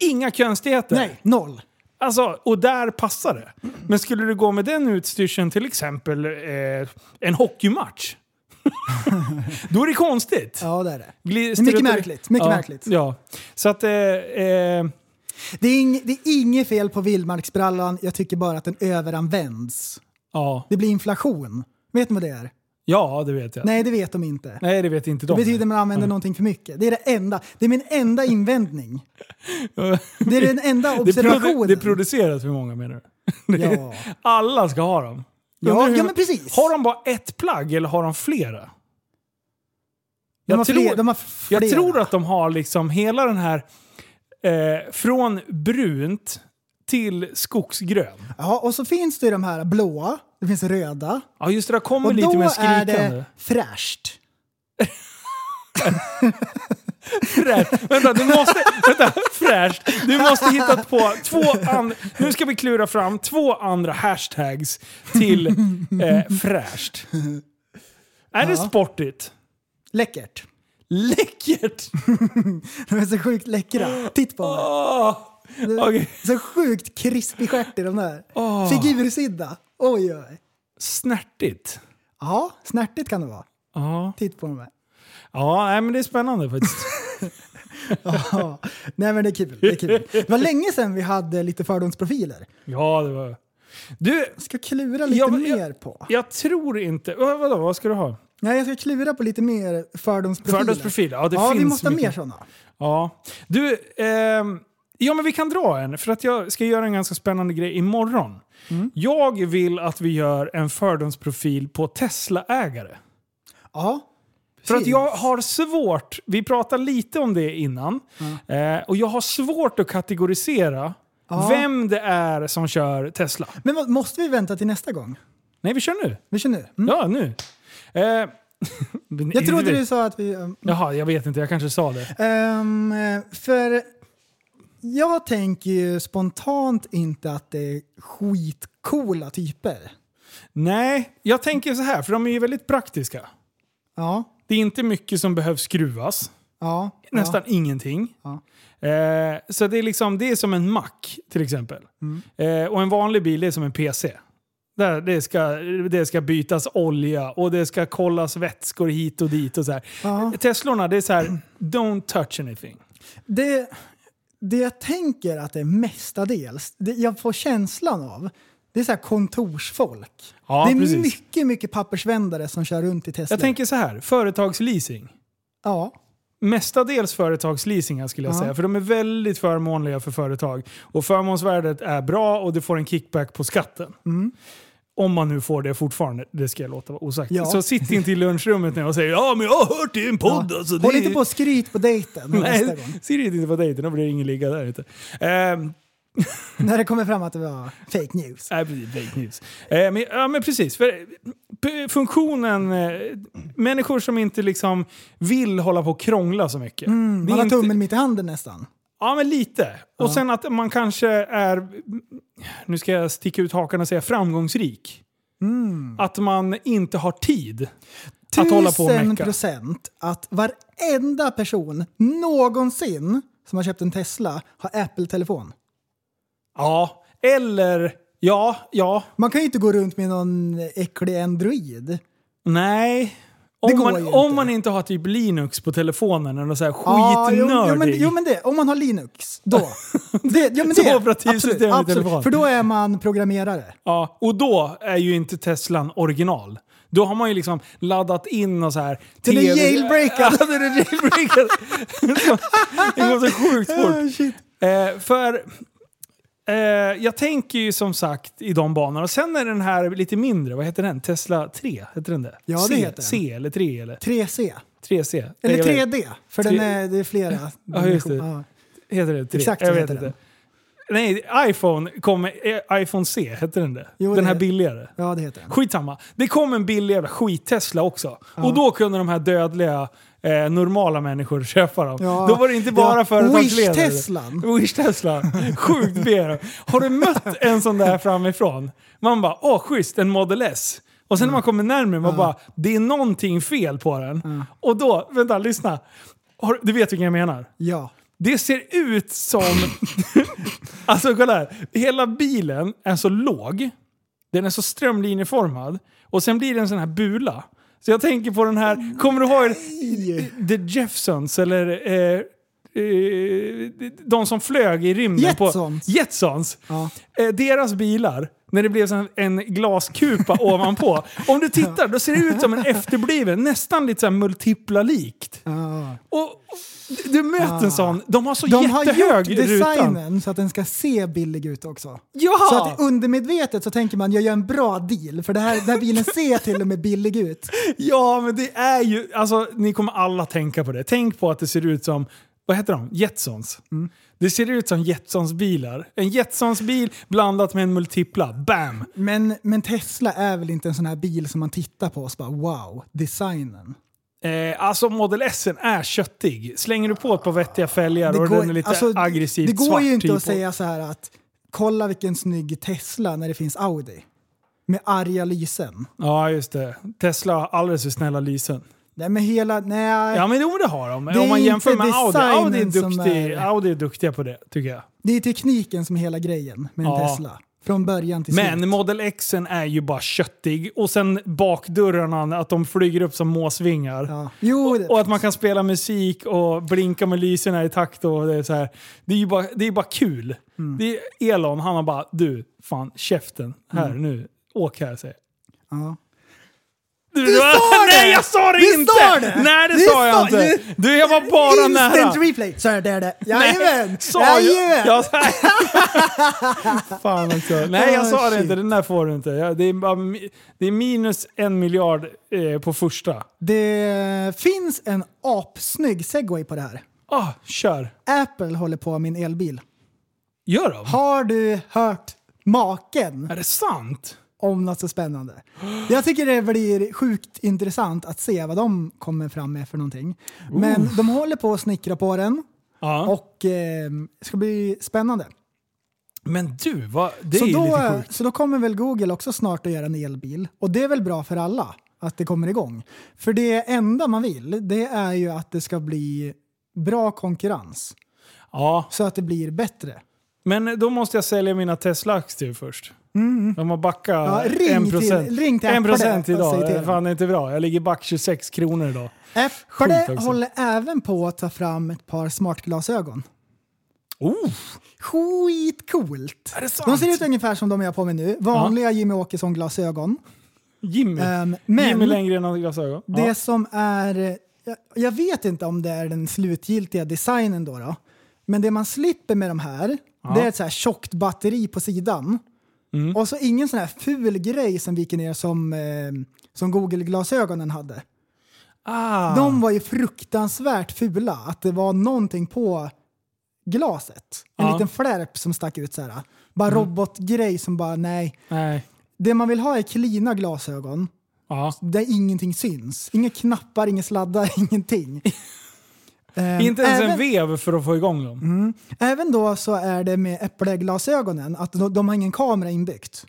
Inga konstigheter. Nej, noll. Alltså, och där passar det. Men skulle du gå med den utstyrseln till exempel eh, en hockeymatch. då är det konstigt. Ja, det är det. Gli- Det är mycket märkligt, mycket ja, märkligt. Ja. Så att... Eh, eh, Det är, ing, det är inget fel på vildmarksbrallan, jag tycker bara att den överanvänds. ja. Det blir inflation. Vet ni vad det är? Ja, det vet jag. Nej, Nej, det vet de inte. det vet inte Det de. betyder att man använder någonting för mycket. Det är det enda. Det är min enda invändning. Det är den enda det, observationen. det produceras för många menar du? Det Ja. Alla ska ha dem. Ja, hur- ja, men precis. Har de bara ett plagg eller har de flera? de, Jag har tror- fler, de har flera. Jag tror att de har liksom hela den här eh, från brunt till skogsgrön. Ja, och så finns det ju de här blåa, det finns röda. Ja just det, det kommer Och lite då mer är skrikande. det fräscht. Fräscht. Vänta, du måste... Vänta, fräscht. Du måste hitta på två andra... Nu ska vi klura fram två andra hashtags till eh, fräscht. Är det Ja. sportigt? Läckert. Läckert! De är så sjukt läckra. Titt på dem. Åh, Okej. Så sjukt krispig stjärt i de där. Åh. Figursydda. Oj, oj. Snärtigt. Ja, snärtigt kan det vara. Ja, Titt på dem här. ja men det är spännande faktiskt. Ja. Nej men det är kul. Det, är kul. det var länge sedan vi hade lite fördomsprofiler. Ja, det var... Du, Jag ska klura lite jag- mer på. jag tror inte... Vad, vadå, vad ska du ha? Nej, jag ska klura på lite mer fördomsprofiler. Fördomsprofil? Ja, det ja, finns vi måste ha mycket. mer sådana. Ja. Du, ehm, ja men vi kan dra en. För att jag ska göra en ganska spännande grej imorgon. Mm. Jag vill att vi gör en fördomsprofil på Tesla-ägare. Ja. För att jag har svårt, vi pratade lite om det innan, eh, och jag har svårt att kategorisera Ja. vem det är som kör Tesla. Men måste vi vänta till nästa gång? Nej, vi kör nu. Vi kör nu. Mm. Ja, nu. Eh, Jag trodde du sa att vi... um, Jaha, jag vet inte. Jag kanske sa det. ehm, eh, för jag tänker ju spontant inte att det är skitcoola typer. Nej, jag tänker så här, för de är ju väldigt praktiska. Ja. Det är inte mycket som behövs skruvas. Ja, nästan ingenting. Ja. Eh, så det är, liksom, det är som en Mac till exempel. Mm. Eh, och en vanlig bil är som en PC. Där det, ska, det ska bytas olja och det ska kollas vätskor hit och dit. och så här. Ja. Teslorna, det är så här, don't touch anything. Det, det jag tänker att det är mestadels, det jag får känslan av, det är så här kontorsfolk. Ja, det är precis. mycket, mycket pappersvändare som kör runt i Tesla. Jag tänker så här, företagsleasing. Ja, Mestadels företagsleasingar skulle jag Ja. säga, för de är väldigt förmånliga för företag. Och förmånsvärdet är bra och du får en kickback på skatten. Om man nu får det fortfarande, det ska jag låta vara osagt. Ja. Så sitt inte i lunchrummet nu och säg ja men jag har hört det i en podd. ja. Alltså, Håll inte är- på och skryt på dejten Nej, det inte på dejten, då blir det ingen ligga där ute. Ehm, När det kommer fram att det var fake news. Nej, precis. Fake news. Eh, men, ja, men precis. För, funktionen, eh, människor som inte liksom vill hålla på och krångla så mycket. Är Man har inte- tummen mitt i handen nästan. Ja, men lite. Och sen att man kanske är, nu ska jag sticka ut hakan och säga framgångsrik. Att man inte har tid att hålla på och mecka. procent att varenda person någonsin som har köpt en Tesla har Apple-telefon. Ja, eller ja, ja, Man kan ju inte gå runt med någon äcklig Android. nej. Om man, om inte. man inte har typ Linux på telefonen eller så här Ja, jo, skitnördig. jo, men, jo men det, om man har Linux, då. Det, ja, men det, operativsystem absolut, absolut. telefon. För då är man programmerare. Ja, och då är ju inte Teslan original. Då har man ju liksom laddat in och så här... Den är jailbreakad. Ja, den är jailbreakad. det går så sjukt fort. Eh, för eh, jag tänker ju som sagt i de banorna. Och sen är den här lite mindre, vad heter den? Tesla 3? Heter den det? Ja, det C, heter den. C eller 3 eller? 3C. 3C? Eller Jag vet- 3D, för Tre- den är, det är flera. Ja, just det. Ja. Heter det 3? Exakt jag så vet heter inte. den. Nej, iPhone kommer... eh, iPhone C, heter den det? Jo, den det- här billigare. ja, det heter den. Skitsamma. Det kom en billig jävla skit-Tesla också. Och då kunde de här dödliga, eh, normala människor köpa dem. Ja. Då var det inte bara Ja, företagsledare. Wish-Teslan. Wish-Tesla. Sjukt B. Har du mött en sån där framifrån? Man bara, åh schysst, en Model S. Och sen när man kommer närmare, man bara, det är någonting fel på den. Och då, vänta, lyssna. Har, du vet vilken jag menar? Ja. Det ser ut som... alltså kolla här. Hela bilen är så låg. Den är så strömlinjeformad. Och sen blir det en sån här bula. Så jag tänker på den här... Kommer du ihåg The Jeffsons eller... Eh, eh, de som flög i rymden Jetsons. på... Jetsons. Ja. Eh, deras bilar, när det blev sån en glaskupa ovanpå. Om du tittar, då ser det ut som en efterbliven, nästan lite så multipla likt. Ja. Och, och du möter en sån, de har så De har jättehög gjort rutan. designen så att den ska se billig ut också. Ja! Så att undermedvetet så tänker man jag gör en bra deal för det här, den här bilen ser till och med billig ut. Ja, men det är ju... Alltså, ni kommer alla tänka på det. Tänk på att det ser ut som... Vad heter de? Jetsons. Mm. Det ser ut som Jetsons bilar. En Jetsons bil blandat med en multipla. Bam! Men, men Tesla är väl inte en sån här bil som man tittar på och så bara wow, designen. Eh, alltså Model S är köttig. Slänger du på ett par vettiga fälgar och den är lite alltså, aggressivt Det går svart ju inte typ att säga så här att kolla vilken snygg Tesla när det finns Audi. Med arga lysen. Ja, just det. Tesla har alldeles för snälla lysen. Nej men hela, nej. Ja, men jo, det har de. Det Om man jämför med Audi. Audi är, duktig, är- Audi är duktiga på det, tycker jag. Det är tekniken som är hela grejen med en Ja. Tesla. Från början till Men slut. Model X är ju bara köttig. Och sen bakdörrarna, att de flyger upp som måsvingar. Ja. Jo, det, Och att man kan spela musik och blinka med lyserna i takt. Och det, är så här. Det är ju bara, det är bara kul. Mm. Det är Elon, han har bara du, fan käften. Här nu, åk här säger ja. Du, Du sa det! Nej jag sa det Vi inte! sa det! Nej det Vi sa jag sa- inte! Du jag var bara Instant nära. replay! Så är det. Jajamän! Sa jag? Jag Fan också. Nej jag sa Ah, det shit. inte, den där får du inte. Det är, det är minus en miljard eh, på första. Det finns en apsnygg segway på det här. Ah, kör. Apple håller på med en elbil. Gör de? Har du hört maken Är det sant? Om något så spännande? Jag tycker det blir sjukt intressant att se vad de kommer fram med för någonting. Men de håller på att snickra på den Ja. och eh, det ska bli spännande. Men du, vad, det så, är då, lite sjukt. så då kommer väl Google också snart att göra en elbil. Och det är väl bra för alla att det kommer igång. För det enda man vill, det är ju att det ska bli bra konkurrens. Ja, Så att det blir bättre. men då måste jag sälja mina Tesla-aktier först. De har backat Mm. Ja, ring 1%. till- ring till 1% Apple och idag. Det är fan inte bra. Jag ligger back 26 kronor idag. Också. håller även på att ta fram ett par smartglasögon. Oh, Skitcoolt! De ser ut ungefär som de jag har på mig nu. Vanliga Jimmy Åkesson-glasögon. Jimmy. Ehm, men Jimmy Lenngren har glasögon. det Ja. som är... Jag, jag vet inte om det är den slutgiltiga designen då. då. Men det man slipper med de här, det är ett så här tjockt batteri på sidan. Mm. Och så ingen sån här ful grej som viker ner som, eh, som Google-glasögonen hade. Ah. De var ju fruktansvärt fula. Att det var någonting på glaset. En Ja. liten flärp som stack ut så här. Bara Mm. robotgrej som bara, nej. Nej. Det man vill ha är klina glasögon Ja. där ingenting syns. Inga knappar, inga sladdar, ingenting. Ehm, Inte ens även, en vev för att få igång dem. även då så är det med Apple-glasögonen att de, de har ingen kamera inbyggt.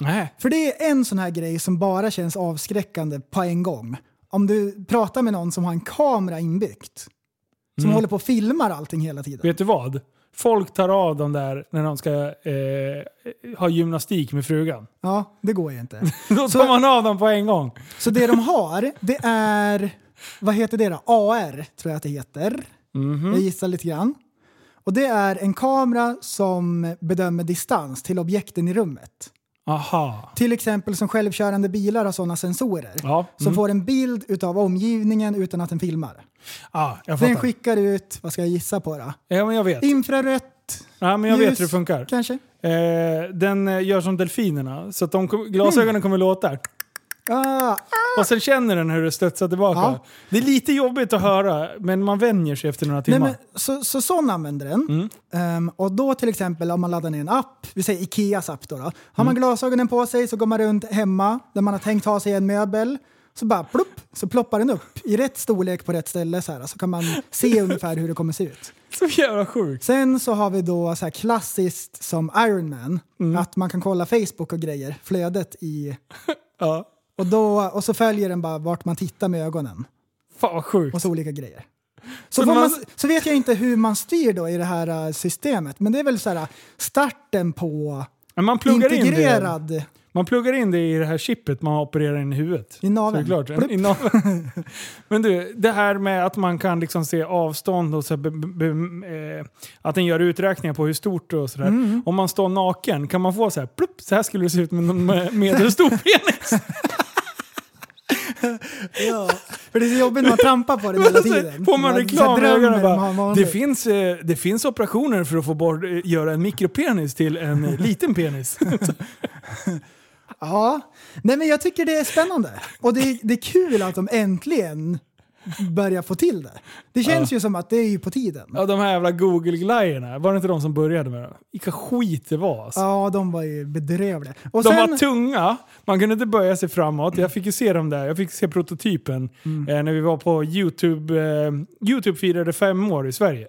Nej. För det är en sån här grej som bara känns avskräckande på en gång. Om du pratar med någon som har en kamera inbyggt. Som håller på och filmar allting hela tiden. Vet du vad? Folk tar av dem där när de ska eh, ha gymnastik med frugan. Ja, det går ju inte. Då Så- tar man av dem på en gång. Så det de har, det är, vad heter det då? AR tror jag att det heter. Jag gissar lite grann. Och det är en kamera som bedömer distans till objekten i rummet. Aha. Till exempel som självkörande bilar har sådana sensorer. Ja. Som får en bild utav omgivningen utan att den filmar. Ah, jag Den skickar ut, vad ska jag gissa på då? Ja, men jag vet. Infrarött Ja, men jag vet ljus, hur det funkar. Kanske? Eh, den eh, gör som delfinerna. Så att de, glasögonen kommer låta. Ah, Och sen känner den hur det studsar tillbaka. Ja. Det är lite jobbigt att höra, men man vänjer sig efter några Nej, timmar. men, så, så sån använder den. Mm. Ehm, och då till exempel om man laddar ner en app, vi säger Ikeas app då. då. Har Mm. man glasögonen på sig så går man runt hemma där man har tänkt ha sig en möbel. Så bara plupp, så ploppar den upp i rätt storlek på rätt ställe så, här, så kan man se ungefär hur det kommer se ut. Så jävla sjukt. Sen så har vi då så här klassiskt som Iron Man, Mm. att man kan kolla Facebook och grejer, flödet i... Ja. Och, då, och så följer den bara vart man tittar med ögonen. Fan vad sjukt. och så olika grejer. Så, man- man, så vet jag inte hur man styr då i det här äh, systemet, men det är väl så här starten på Men man pluggar in integrerad... Man pluggar in det i det här chippet man opererar in i huvudet. I naveln. I naveln. Men du, det här med att man kan liksom se avstånd och så be, be, eh, att den gör uträkningar på hur stort och sådär. Mm. Om man står naken, kan man få så här, plupp, så här skulle det se ut med en med- medelstor penis. Ja, för det är så jobbigt när man trampar på det hela tiden. Får man så reklam i ögonen bara, det finns, eh, det finns operationer för att få bort, eh, göra en mikropenis till en eh, liten penis. Ja, nej men jag tycker det är spännande. Och det, det är kul att de äntligen börjar få till det. Det känns ju som att det är ju på tiden. Ja, de här jävla Google-glajjorna, var det inte de som började med det? Vilka skit det var alltså. Ja, de var ju bedrövliga. Och De sen, var tunga, man kunde inte böja sig framåt. Jag fick ju se dem där, jag fick se prototypen eh, när vi var på YouTube. Eh, YouTube firade fem år i Sverige.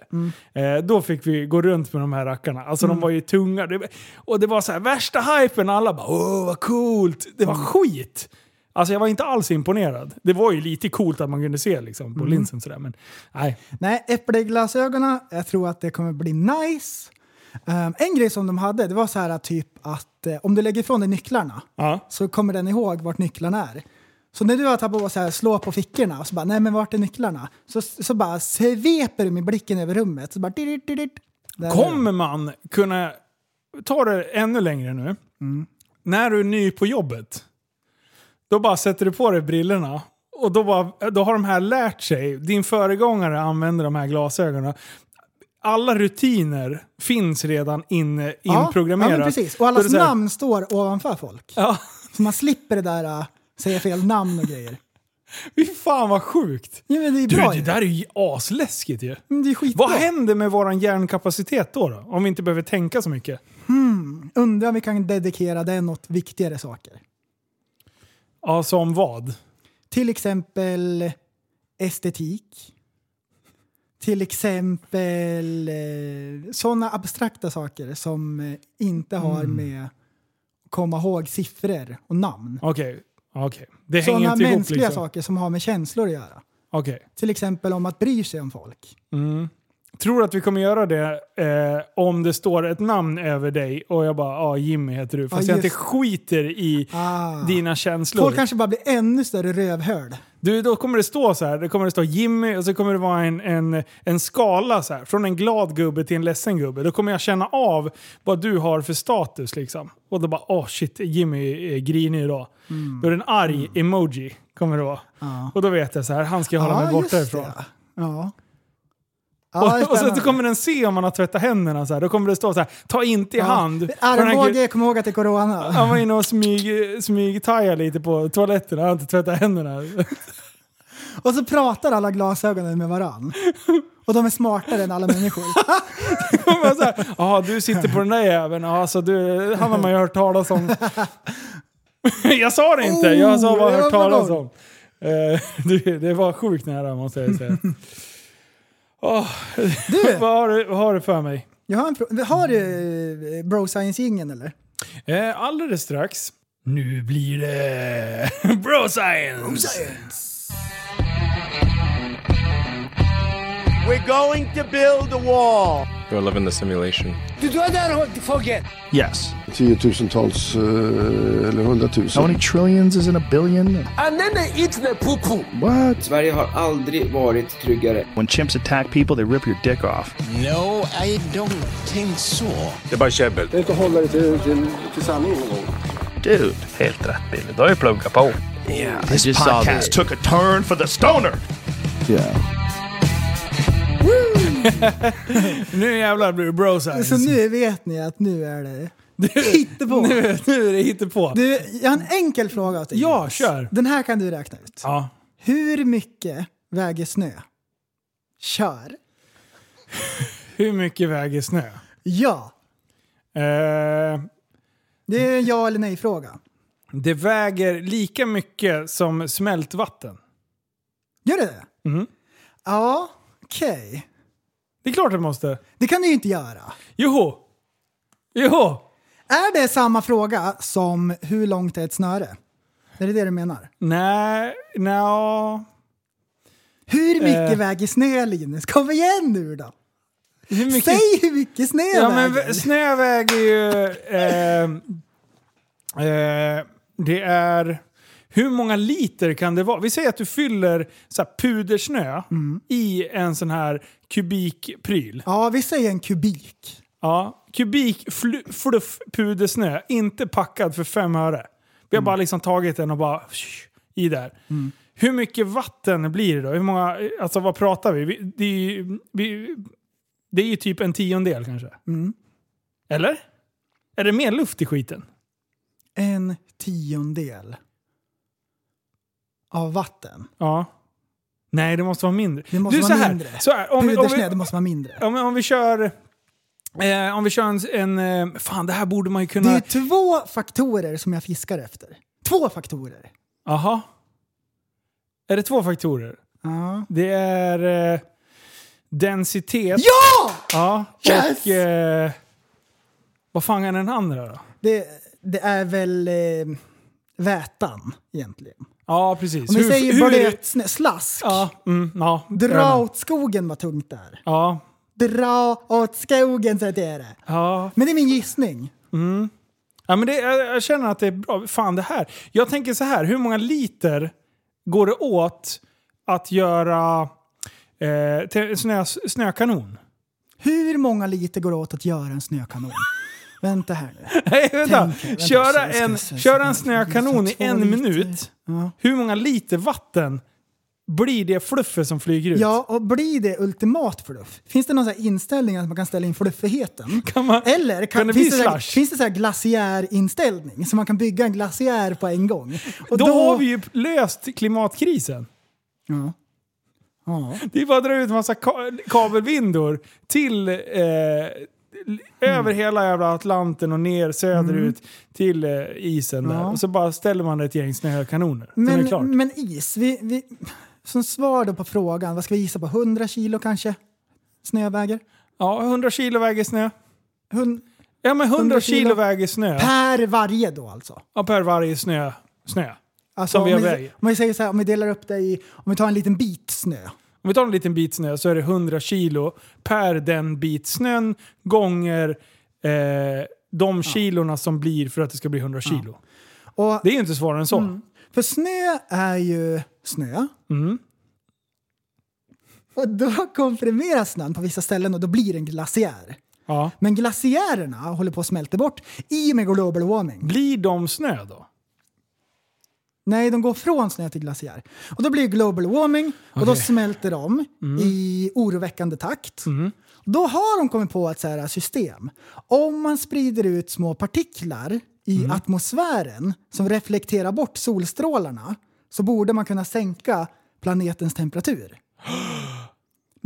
Eh, då fick vi gå runt med de här rackarna. Alltså de var ju tunga. Det, och det var så här värsta hypen, alla bara åh vad coolt. Det var skit! Alltså jag var inte alls imponerad. Det var ju lite coolt att man kunde se liksom, på linsen sådär, men nej. Nej, äppelglasögonen, jag tror att det kommer bli nice. Um, en grej som de hade, det var så här typ att eh, om du lägger ifrån dig nycklarna Ja. så kommer den ihåg vart nycklarna är. Så när du har tappat på så här, slå på fickorna och så bara, nej men vart är nycklarna? Så, så bara sveper du med blicken över rummet. Så bara, dirt, dirt, dirt. Kommer man kunna ta det ännu längre nu? När du är ny på jobbet, då bara sätter du på dig brillorna och då, bara, då har de här lärt sig. Din föregångare använder de här glasögonen. Alla rutiner finns redan in, Ja, inprogrammerat. Ja, men precis. Och allas här- namn står ovanför folk. Ja, Så man slipper det där uh, säga fel namn och grejer. fy fan vad sjukt. Ja, det Du, det ju. där är ju asläskigt ju. Men Det är skitbra. Vad händer med våran hjärnkapacitet då, då? Om vi inte behöver tänka så mycket? Undrar om vi kan dedikera den åt viktigare saker. Ja, som vad? Till exempel estetik. Till exempel eh, sådana abstrakta saker som eh, inte har Mm. med komma ihåg siffror och namn. Okej, okej. Det hänger Sådana inte ihop mänskliga liksom. saker som har med känslor att göra. Okej. Till exempel om att bry sig om folk. Tror att vi kommer göra det eh, om det står ett namn över dig och jag bara ja Jimmy heter du. Fast Ja, jag inte skiter i Ah. dina känslor. Folk kanske bara blir ännu större rövhörd. Du, då kommer det stå så här. Det kommer det stå Jimmy och så kommer det vara en, en, en skala så här. Från en glad gubbe till en ledsen gubbe. Då kommer jag känna av vad du har för status liksom. Och då bara åh shit, Jimmy är grinig idag. Då är det en arg emoji. Kommer det vara. Ja. Och då vet jag så här, han ska jag hålla mig borta just ifrån. Ja. Ja, och, och så spännande. kommer den se om man har tvättat händerna. Så här. Då kommer det stå så här, ta inte i Ja. hand. Armbåge, kom ihåg att det är corona. Han var inne och smyg, smygtajade lite på toaletten. Han har inte tvättat händerna. Och så pratar alla glasögonen med varann. Och de är smartare än alla människor. Så Jaha, du sitter på den där jäveln. Ja, så du, han har man ju hört talas om. jag sa det inte, jag sa bara Oh, hört talas om. Eh, det, det var sjukt nära måste jag säga. Åh, Du, vad, har du, vad har du för mig? jag har en. Har du eh, Bro Science-jingeln eller? Eh, alldeles strax. Nu blir det Bro Science! We're going to build a wall. You're living the simulation. Yes. Tiotusentals eh, eller hundratusen. How many trillions is in a billion? And then they eat the poo-poo. What? Sverige har aldrig varit tryggare. When chimps attack people, they rip your dick off. No, I don't think so. Det är bara käbbel. Det är inte att hålla dig till, till, till sanningen någon gång. Dude, helt rätt Billy. Du har ju pluggat på. Yeah, This I just saw podcast this. took a turn for the stoner. Yeah. Nu jävlar blir det Bro Science. Så nu vet ni att nu är det hittepå. nu, nu är det hittepå. Du, jag har en enkel fråga till dig. Ja, kör. Den här kan du räkna ut. Ja. Hur mycket väger snö? Kör. Hur mycket väger snö? Ja. Eh, Det är en ja eller nej-fråga. det väger lika mycket som smältvatten. Gör det det? Mhm. Ja, okej. Det är klart det måste. Det kan du ju inte göra. Joho! Joho! Är det samma fråga som hur långt är ett snöre? Är det det du menar? Nej, nja... Hur mycket Eh. väger snö Linus? Kom igen nu då! Hur mycket... Säg hur mycket snö Ja men väger! vä- snö väger ju... Eh, eh, det är... Hur många liter kan det vara? Vi säger att du fyller så pudersnö Mm. i en sån här kubikpryl. Ja, vi säger en kubik. Ja, kubik flu- fluff pudersnö, inte packad för fem öre. Vi har bara liksom tagit den och bara i där. Hur mycket vatten blir det då? Hur många, alltså vad pratar vi? vi, det, är ju, vi det är ju typ en tiondel kanske. Eller? Är det mer luft i skiten? En tiondel av vatten. Ja. Nej, det måste vara mindre. Det måste du, vara så här, mindre. Så här, om, vi, om, det måste vara mindre. om, om vi kör... Eh, om vi kör en, en... eh, Fan, det här borde man ju Det kunna... är två faktorer som jag fiskar efter. Två faktorer. Jaha. Är det två faktorer? Ja. Det är eh, densitet. Ja! Ja. Yes! Och... Eh, vad fan är den andra då? Det, det är väl eh, vätan egentligen. Ja, precis. Om vi Hur- säger blöt slask. Ja, mm, ja. Dra åt skogen vad tungt det är. Ja. Dra åt skogen så att det är det. Ja. Men det är min gissning. Mm. Ja, men det, jag, jag känner att det är bra. Fan det här. Jag tänker så här. Hur många liter går det åt att göra eh, till snö, snökanon? Hur många liter går det åt att göra en snökanon? Vänta här nu. Nej, vänta. Tänk, vänta, köra, en, köra en snökanon i en minut. Ja. Hur många liter vatten blir det fluffet som flyger ut? Ja, och blir det ultimat fluff? Finns det någon sån inställning att man kan ställa in fluffigheten? Kan man, Eller kan, kan det finns, det så här, finns det så här glaciärinställning? Så man kan bygga en glaciär på en gång? Och då, har vi ju löst klimatkrisen. Ja. Ja. Det är bara att dra ut en massa ka- kabelvindor till eh, över hela jävla Atlanten och ner söderut till eh, isen där. Ja. Och så bara ställer man ett gäng snökanoner. Men, men is, vi, vi, som svar då på frågan, vad ska vi gissa på? 100 kilo kanske? Snöväger? Ja, 100 kilo väger snö. Hun, Ja men 100, 100 kilo, kilo väger snö. per varje då alltså? Ja, per varje snö. snö. Alltså, Som vi om, vi, om vi säger så här, om vi delar upp det i, om vi tar en liten bit snö. Om vi tar en liten bit snö så är det 100 kilo per den bit snön gånger eh, de kilorna som blir för att det ska bli 100 kilo. Och, Det är ju inte svårare än så. Mm. För snö är ju snö. Mm. Och då komprimeras snön på vissa ställen och då blir det en glaciär. Ja. Men glaciärerna håller på att smälta bort i och med global warming. Blir de snö då? Nej, de går från snö till glaciär. Och då blir det global warming och då Okej. smälter de Mm. i oroväckande takt. Då har de kommit på ett så här system. Om man sprider ut små partiklar i Mm. atmosfären som reflekterar bort solstrålarna så borde man kunna sänka planetens temperatur.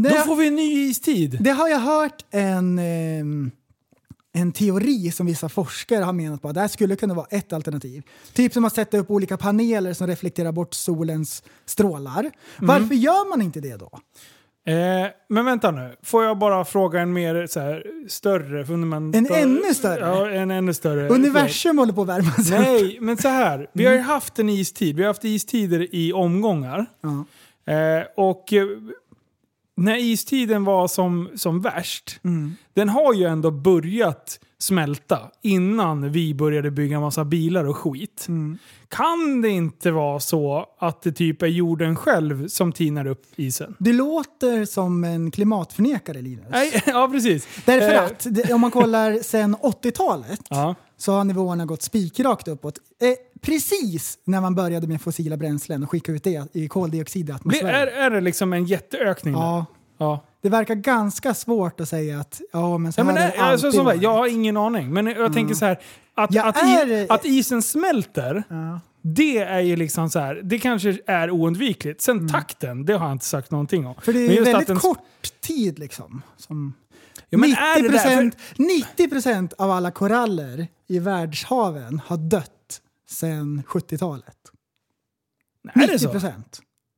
Det, Då får vi en ny istid. det har jag hört en, ehm, en teori som vissa forskare har menat på att det här skulle kunna vara ett alternativ. Typ som att sätta upp olika paneler som reflekterar bort solens strålar. Mm. Varför gör man inte det då? Eh, men vänta nu, får jag bara fråga en mer så här, större, fundamental... En ännu större? Ja, en ännu större. Universum håller på att värma sig upp. Nej, men så här. Vi har ju haft en istid. Vi har haft istider i omgångar. Ja. Eh, och eh, när istiden var som, som värst, Mm. den har ju ändå börjat smälta innan vi började bygga massa bilar och skit. Mm. Kan det inte vara så att det typ är jorden själv som tinar upp isen? Du låter som en klimatförnekare Linus. Nej, ja, precis. Därför Eh, att det, om man kollar sen 80-talet Ja. så har nivåerna gått spikrakt uppåt. Eh, precis när man började med fossila bränslen och skicka ut det i koldioxid i atmosfären. Är, är det liksom en jätteökning? Ja. Ja. Det verkar ganska svårt att säga att ja, men så Ja, här men, har det alltså, så, jag har ingen aning. Men jag tänker så här. Att, Ja, att, är i, att isen smälter, det är ju liksom så här. Det kanske är oundvikligt. Sen takten, det har jag inte sagt någonting om. Mm. För det Men är att väldigt den- kort tid liksom. Som Ja, men är det 90%, där? 90% av alla koraller i världshaven har dött sedan 70-talet. Är det så? 90%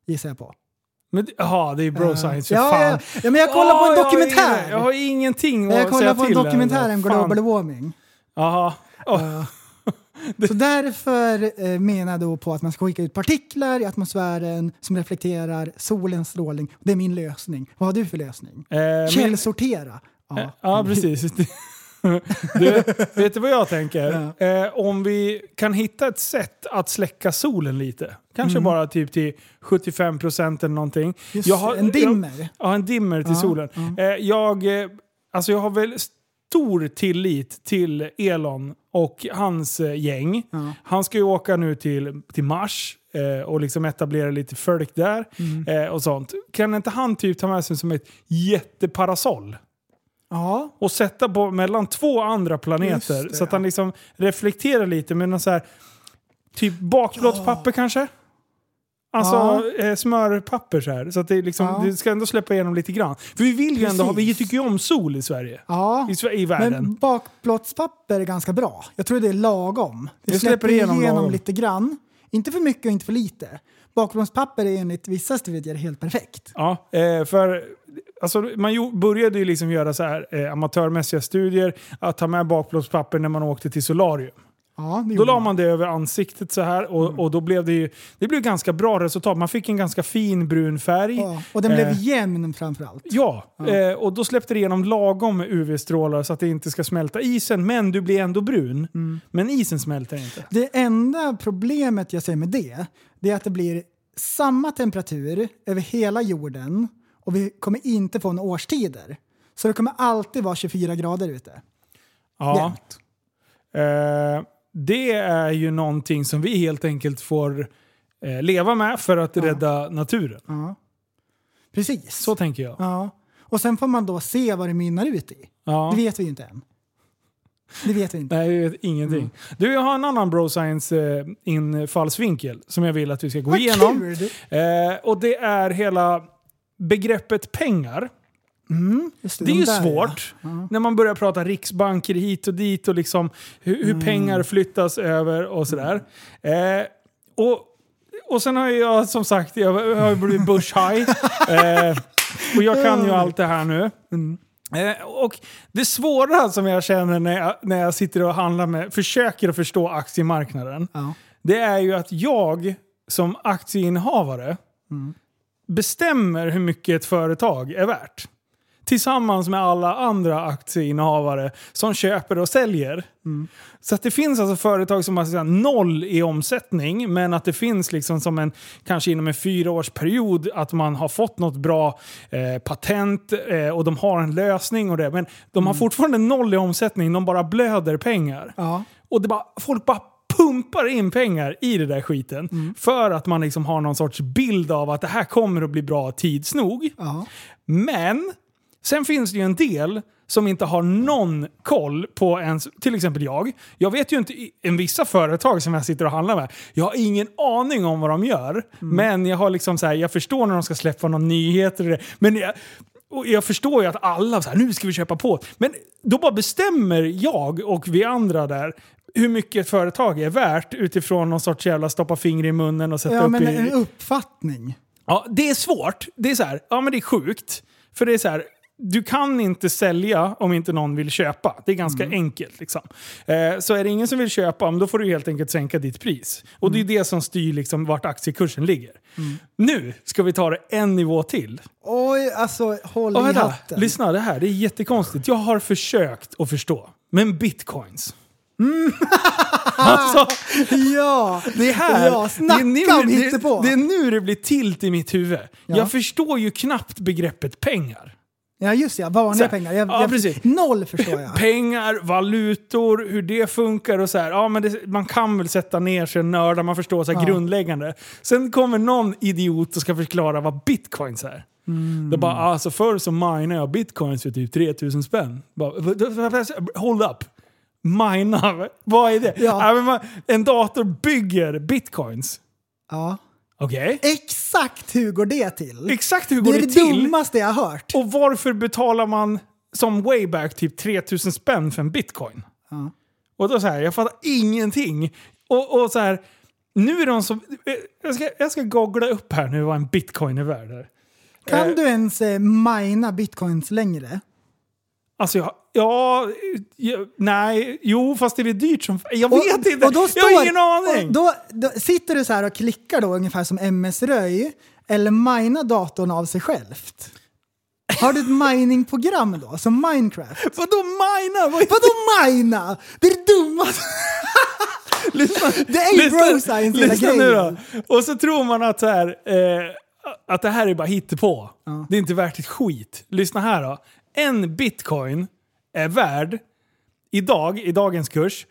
gissar jag på. Men, jaha, det är bro science Ja, fan. ja, ja, men jag kollar på en Åh, jag har dokumentär. Jag har ingenting Jag att kollar säga på en dokumentär om Fan. global warming. Jaha. Åh. Så därför eh, menar jag då på att man ska skicka ut partiklar i atmosfären som reflekterar solens strålning. Det är min lösning. Vad har du för lösning? Eh, Källsortera. Ja, ja precis. Du, vet du vad jag tänker? Eh, om vi kan hitta ett sätt att släcka solen lite. Kanske Mm. bara typ till 75% eller någonting. Just en dimmer. Jag, ja, en dimmer till Ja, solen. Eh, jag, eh, alltså jag har väl stor tillit till Elon och hans eh, gäng. Ja. Han ska ju åka nu till, till Mars eh, och liksom etablera lite folk där. Mm. Eh, och sånt. Kan inte han typ ta med sig som ett jätteparasoll? Ja. och sätta på mellan två andra planeter. Det, så att han liksom reflekterar lite med någon så här, typ bakplåtspapper kanske? Alltså eh, smörpapper så här. Så att det, liksom, Ja. det ska ändå släppa igenom lite grann. För vi vill ju ändå ha, vi tycker ju om sol i Sverige. Ja. I, i världen. Men bakplåtspapper är ganska bra. Jag tror det är lagom. Det, Det släpper släpper igenom igenom, lite grann. Inte för mycket och inte för lite. Bakplåtspapper är enligt vissa studier helt perfekt. Ja, eh, för alltså, man började ju liksom göra så här eh, amatörmässiga studier, att ta med bakplåtspapper när man åkte till solarium. Ja, Då la man det över ansiktet så här och, och då blev det ju det blev ganska bra resultat. Man fick en ganska fin brun färg. Ja, och den blev Eh, jämn framförallt. Ja, Eh, och då släppte det igenom lagom UV-strålar så att det inte ska smälta isen. Men du blir ändå brun. Mm. Men isen smälter inte. Det enda problemet jag ser med det, det är att det blir samma temperatur över hela jorden och vi kommer inte få några årstider. Så det kommer alltid vara 24 grader ute. Ja. Eh, det är ju någonting som vi helt enkelt får eh, leva med för att rädda naturen. Ja. Precis. Så tänker jag. Ja. Och sen får man då se vad det mynnar ut i. Ja. Det vet vi ju inte än. Det vet vi inte. Nej, jag vet ingenting. Mm. Du, jag har en annan bro science eh, som jag vill att vi ska gå Vad igenom. kul! Eh, och det är hela begreppet pengar. Just Det är de ju där, svårt Ja. när man börjar prata riksbanker hit och dit och liksom hur, hur Mm. pengar flyttas över och sådär. Eh, och, och sen har jag som sagt, jag har blivit börs high. eh, och jag kan ju allt det här nu. Eh, och det svåra som jag känner när jag, när jag sitter och handlar med, försöker att förstå aktiemarknaden. Ja. det är ju att jag som aktieinnehavare bestämmer hur mycket ett företag är värt. Tillsammans med alla andra aktieinnehavare som köper och säljer. Så att det finns alltså företag som har säga, noll i omsättning, men att det finns liksom som en, kanske inom en fyraårsperiod, att man har fått något bra eh, patent eh, och de har en lösning och det. Men de har fortfarande noll i omsättning, de bara blöder pengar. Ja. Och det bara, folk bara pumpar in pengar i det där skiten. För att man liksom har någon sorts bild av att det här kommer att bli bra tids nog. Ja. Men sen finns det ju en del som inte har någon koll på ens, till exempel jag. Jag vet ju inte, en vissa företag som jag sitter och handlar med, jag har ingen aning om vad de gör. Men jag har liksom så här, jag förstår när de ska släppa några nyheter och det. Men jag, och jag förstår ju att alla så här, nu ska vi köpa på. Men då bara bestämmer jag och vi andra där hur mycket ett företag är värt utifrån någon sorts jävla stoppa finger i munnen och sätta Ja, upp men i... en uppfattning. Ja, det är svårt. Det är så här, ja men det är sjukt. För det är så här, du kan inte sälja om inte någon vill köpa. Det är ganska enkelt. Liksom. Eh, så är det ingen som vill köpa, då får du helt enkelt sänka ditt pris. Och det är det som styr liksom vart aktiekursen ligger. Nu ska vi ta det en nivå till. Oj, alltså håll Och i hatten. lyssna det här. Det är jättekonstigt. Jag har försökt att förstå. Men bitcoins. alltså, Ja, det här, ja snacka det, är om nu, hittepå. det, det är nu det blir tilt i mitt huvud. Ja. Jag förstår ju knappt begreppet pengar. Ja just det, ja, vanliga pengar. Jag, ja, jag, precis. Noll förstår jag. Pengar, valutor, hur det funkar och så här. Ja, men det, man kan väl sätta ner sig nörda, man förstår så Ja. grundläggande. Sen kommer någon idiot och ska förklara vad bitcoins är. Mm. Det bara, alltså förr så minade jag bitcoins för typ 3000 spänn. Bara, hold up. Mina? Vad är det? Ja. men man, en dator bygger bitcoins. Ja. Okej? Exakt hur går det till? Exakt hur går det det, är det till? dummaste jag har hört. Och varför betalar man som wayback typ 3000 spänn för en bitcoin? Ja. Och då så här, jag fattar ingenting. Och, och så här, nu är de som... Jag ska, jag ska googla upp här nu vad en bitcoin är värd. Kan Eh, du ens eh, mina bitcoins längre? Alltså jag, ja, ja, nej, jo fast det är dyrt som... Jag Och- vet inte! och då jag har står- ingen aning! och Då, då sitter du så här och klickar då ungefär som MS-röj eller mina datorn av sig självt. Har du ett miningprogram då, som Minecraft? Vadå mina? Vad Vadå mina? Det är det dummaste! lyssna, Det är ju bro science hela lyssna nu då. grejen. Och så tror man att, så här, eh, att det här är bara hittepå. Det är inte värt ett skit. Lyssna här då. En bitcoin är värd, idag, i dagens kurs,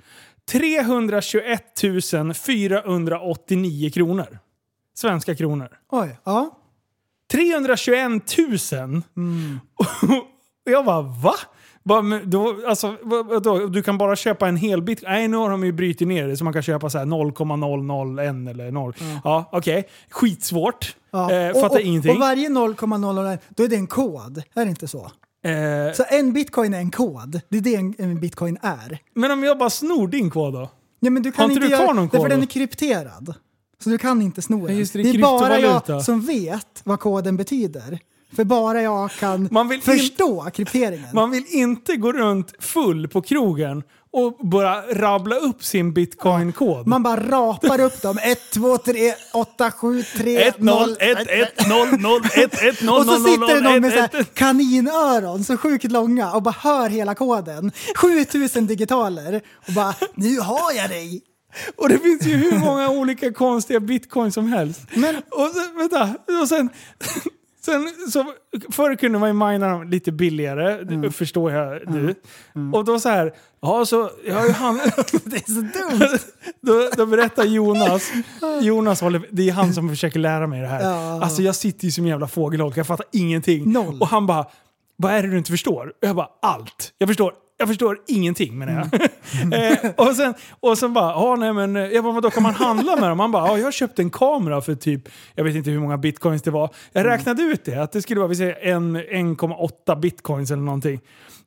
321 489 kronor. Svenska kronor. Oj, ja. 321 000! Och jag bara va? Bara, då, alltså, vadå? du kan bara köpa en hel bit. Nej, nu har de ju brutit ner det så man kan köpa så här 0,001 eller 0. Ja, okej. Skitsvårt. ja. Eh, och, fattar och, ingenting. och varje 0,001, då är det en kod. Är det inte så? Eh, Så en bitcoin är en kod. Det är det en, en bitcoin är. men om jag bara snor din kod då? Ja, men du kan Har inte du kvar någon Därför kod den då? är krypterad. Så du kan inte sno den. Just det, det är bara kryptovaluta. jag som vet vad koden betyder. För bara jag kan Man vill förstå krypteringen. Man vill inte gå runt full på krogen och bara rabbla upp sin bitcoin-kod. Man bara rapar upp dem. 1, 2, 3, 8, 7, 3, 1 0 1 1 0 0 1 1 0 Och så 0 sitter det någon 0 med 1 så här 1 kaninöron så sjukt långa och bara hör hela koden. 7000 digitaler och bara nu har jag dig. Och det finns ju hur många olika konstiga bitcoin som helst. Men, Och sen, vänta, och sen, sen så, förr kunde man ju mina dem lite billigare, det förstår jag nu. Och då så här, ja så, jag har ju han, det är så dumt. då, då berättar Jonas, Jonas håller, det är han som försöker lära mig det här. Ja. Alltså jag sitter ju som en jävla fågelholk, jag fattar ingenting. Noll. Och han bara, vad är det du inte förstår? Och jag bara, allt. Jag förstår, jag förstår ingenting menar jag. Mm. eh, och, sen, och sen bara, ja nej men, eh, jag bara, vadå kan man handla med dem? Han bara, ja jag har köpt en kamera för typ, jag vet inte hur många bitcoins det var. Jag Mm. räknade ut det, att det skulle vara vi säger, en 1,8 bitcoins eller någonting.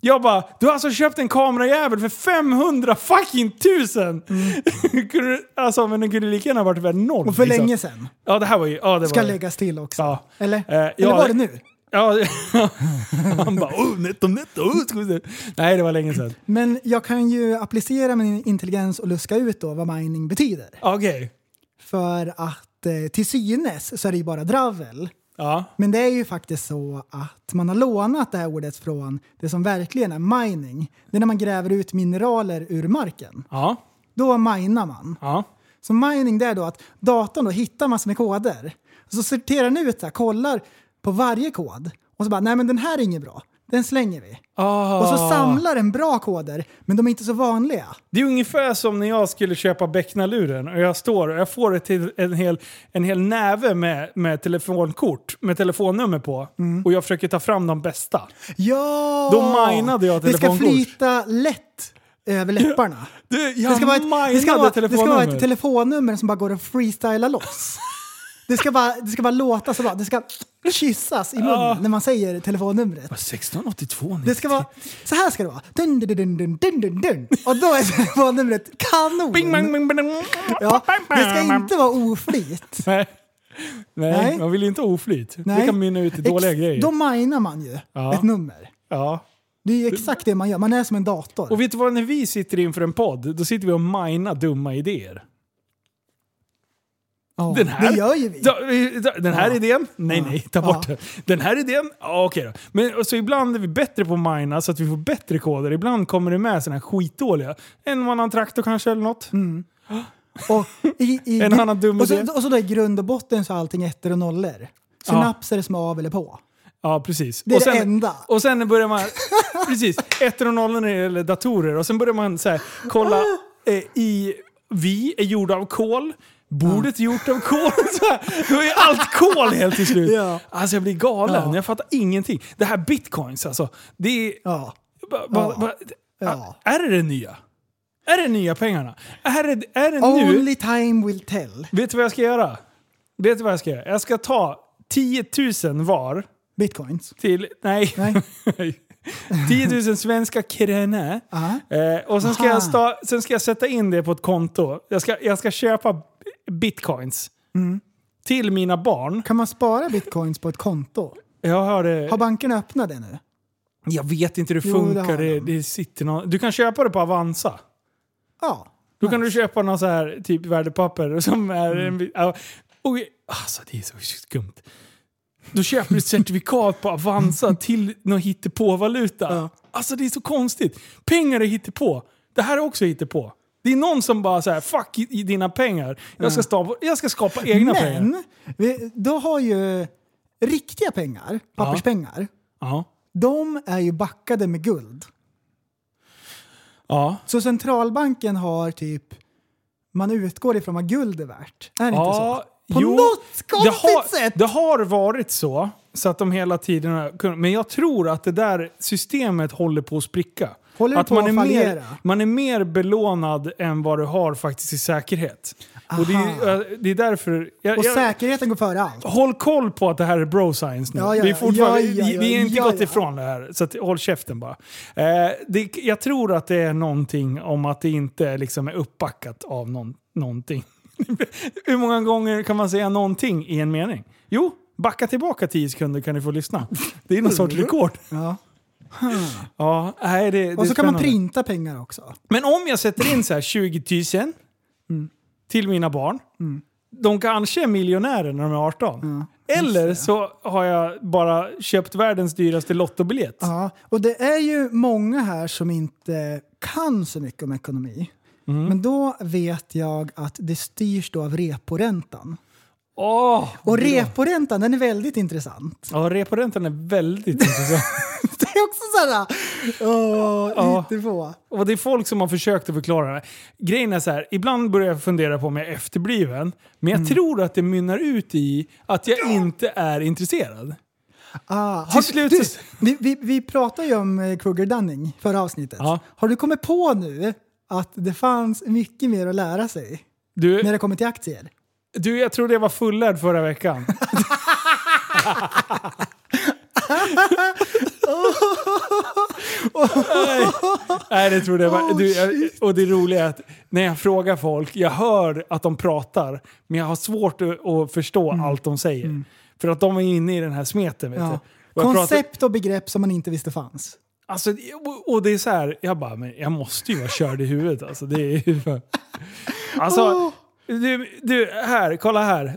Jag bara, du har alltså köpt en kamerajävel för 500 fucking tusen! Kunde du- alltså, men den kunde lika gärna varit värd noll. Mm. Och för liksom. länge sedan. Ja, det här var ju... Ja, det Ska var, läggas till också. Ja. Eller? Eh, ja, Eller var det nu? Ja, han bara oh, netto, netto. oh, ska vi se." Nej, det var länge sedan. Men jag kan ju applicera min intelligens och luska ut då vad mining betyder. Okej. För att eh, till synes så är det ju bara dravel. Ja. Men det är ju faktiskt så att man har lånat det här ordet från det som verkligen är mining. Det är när man gräver ut mineraler ur marken. Ja. Då minar man. Ja. Så mining det är då att datorn då hittar massor med koder. Så sorterar den ut det, här, kollar på varje kod. Och så bara, nej men den här är inget bra. Den slänger vi. Ah. Och så samlar den bra koder, men de är inte så vanliga. Det är ungefär som när jag skulle köpa Becknaluren och jag står och jag får ett en hel, en hel näve med, med telefonkort med telefonnummer på och jag försöker ta fram de bästa. Ja! Då minade jag Det ska telefonkort. flyta lätt över läpparna. Du, jag det, ska vara ett, det, ska vara, det ska vara ett telefonnummer som bara går att freestyla loss. Det ska bara, det ska bara låta så bra. Det ska kyssas i munnen Ja. när man säger telefonnumret. 1682 Det ska vara, så här ska det vara. Dun, dun, dun, dun, dun, dun, dun. Och då är telefonnumret kanon. Bing, bang. Ja, det ska inte vara oflyt. Nej. Nej, Nej. man vill ju inte ha oflyt. Det kan mynna ut i dåliga Ex- grejer. Då minar man ju Ja. ett nummer. Ja. Det är ju exakt det man gör. Man är som en dator. Och vet du vad, när vi sitter inför en podd, då sitter vi och minar dumma idéer. Ja, Den här, det gör ju vi. Vi- da- Den här Ja. idén? Nej, Ja. nej, ta bort Ja. den. Den här idén? Ja, okej då. Men så ibland är vi bättre på att mina så att vi får bättre koder. Ibland kommer det med sådana här skitdåliga. En och annan traktor kanske eller något. Och, i, i, En annan dum och, idé. så, och så då i grund och botten så är allting ettor och nollor. Synapser är som av eller på. Ja, precis. Det är och sen, det enda. Och sen börjar man... precis. Ettor och nollor när det gäller datorer. Och sen börjar man så här, kolla eh, i... Vi är gjorda av kol. Bordet är gjort av kol. Då är allt kol helt till slut. Ja. Alltså jag blir galen. Ja. Jag fattar ingenting. Det här bitcoins alltså. Det är... Ja. Va, va, va, Ja. Är det det nya? Är det nya pengarna? Är det, är det nu? Only time will tell. Vet du vad jag ska göra? Vet du vad jag ska göra? Jag ska ta 10 000 var Bitcoins. till... Nej. Nej. 10 000 svenska kronor. Aha. Eh, och sen ska, Aha. jag sta, sen ska jag sätta in det på ett konto. Jag ska, jag ska köpa bitcoins Mm. till mina barn. Kan man spara bitcoins på ett konto? Jag hörde... Har bankerna öppnat det nu? Jag vet inte hur det Jo, det funkar. har det, de. det sitter någon, du kan köpa det på Avanza. Ja. Då kan du köpa någon så här typ värdepapper som är... En, ja, och, alltså det är så skumt. Då köper du ett certifikat på Avanza till någon hittepå-valuta. Ja. Alltså det är så konstigt. Pengar är hittepå. Det här är också hittepå. Det är någon som bara säger fuck i, i dina pengar. Jag ska, stava, jag ska skapa egna pengar. Men då har ju riktiga pengar, papperspengar, Ja. de är ju backade med guld. Ja. Så centralbanken har typ, man utgår ifrån vad guld är värt. Är det inte så? På jo, något det konstigt har, sätt! Det har varit så, så att de hela tiden har. Men jag tror att det där systemet håller på att spricka. Håller att man är, mer, man är mer belånad än vad du har faktiskt i säkerhet. Och det, är, Aha. det är därför... Jag, Och jag, säkerheten går före allt. håll koll på att det här är bro science nu. Ja, ja, vi, är fortfarande, Ja, vi, är inte gått ifrån det här, så att, håll käften bara. Eh, det, jag tror att det är någonting om att det inte liksom är uppbackat av någon, någonting. Hur många gånger kan man säga någonting i en mening? Jo, backa tillbaka 10 sekunder kan ni få lyssna. Det är någon sorts rekord. Ja. Nej, det, det Och så kan man printa pengar också. Men om jag sätter in så här 20 000 till mina barn. De kanske är miljonärer när de är 18. Eller så har jag bara köpt världens dyraste lottobiljett. Ja, och det är ju många här som inte kan så mycket om ekonomi. Mm. Men då vet jag att det styrs då av reporäntan. Åh, Och reporäntan den är väldigt intressant. Ja, reporäntan är väldigt intressant. Är också sådär... Åh, Ja. hittepå. Och det är folk som har försökt att förklara det. Grejen är så här, ibland börjar jag fundera på om jag är efterbliven. Men jag tror att det mynnar ut i att jag inte är intresserad. Ah, Till slut du, vi, vi, vi pratade ju om eh, Kruger-Dunning förra avsnittet. Ja. Har du kommit på nu att det fanns mycket mer att lära sig Du, när det kommer till aktier? du jag trodde jag var fullärd förra veckan. Nej. Nej, det trodde jag var. Du, jag, och det roliga är att när jag frågar folk, jag hör att de pratar, men jag har svårt att, att förstå allt de säger. För att de är inne i den här smeten. Vet Ja. du. Jag pratar- Koncept och begrepp som man inte visste fanns. Alltså, och- det är så här, jag bara, men jag måste ju vara körd i huvudet. Alltså, det är ju. Alltså, du, du, här, kolla här.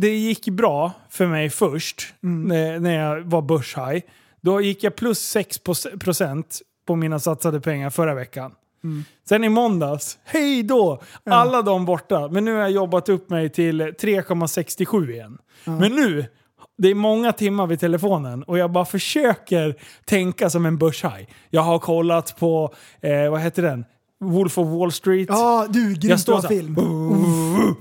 Det gick bra för mig först, när, när jag var börshaj. Då gick jag plus 6% på mina satsade pengar förra veckan. Sen i måndags, hej då! Alla de borta. Men nu har jag jobbat upp mig till 3,67 igen. Men nu, det är många timmar vid telefonen och jag bara försöker tänka som en börshaj. Jag har kollat på, eh, vad heter den? Wolf of Wall Street. Ja, du, Jag grymt står bra film. Uh,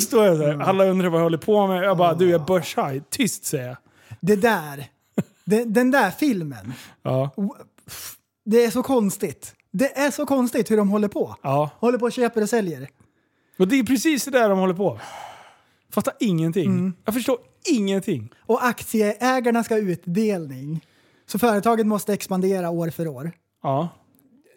står jag där. Alla undrar vad jag håller på med. Jag bara, du jag är börshaj. Tyst säger jag. Det där, den, den där filmen, Ja. det är så konstigt. Det är så konstigt hur de håller på. ja. Håller på och köper och säljer. Och det är precis det där de håller på. Fattar ingenting. Jag förstår ingenting. Och aktieägarna ska ha utdelning. Så företaget måste expandera år för år. Ja.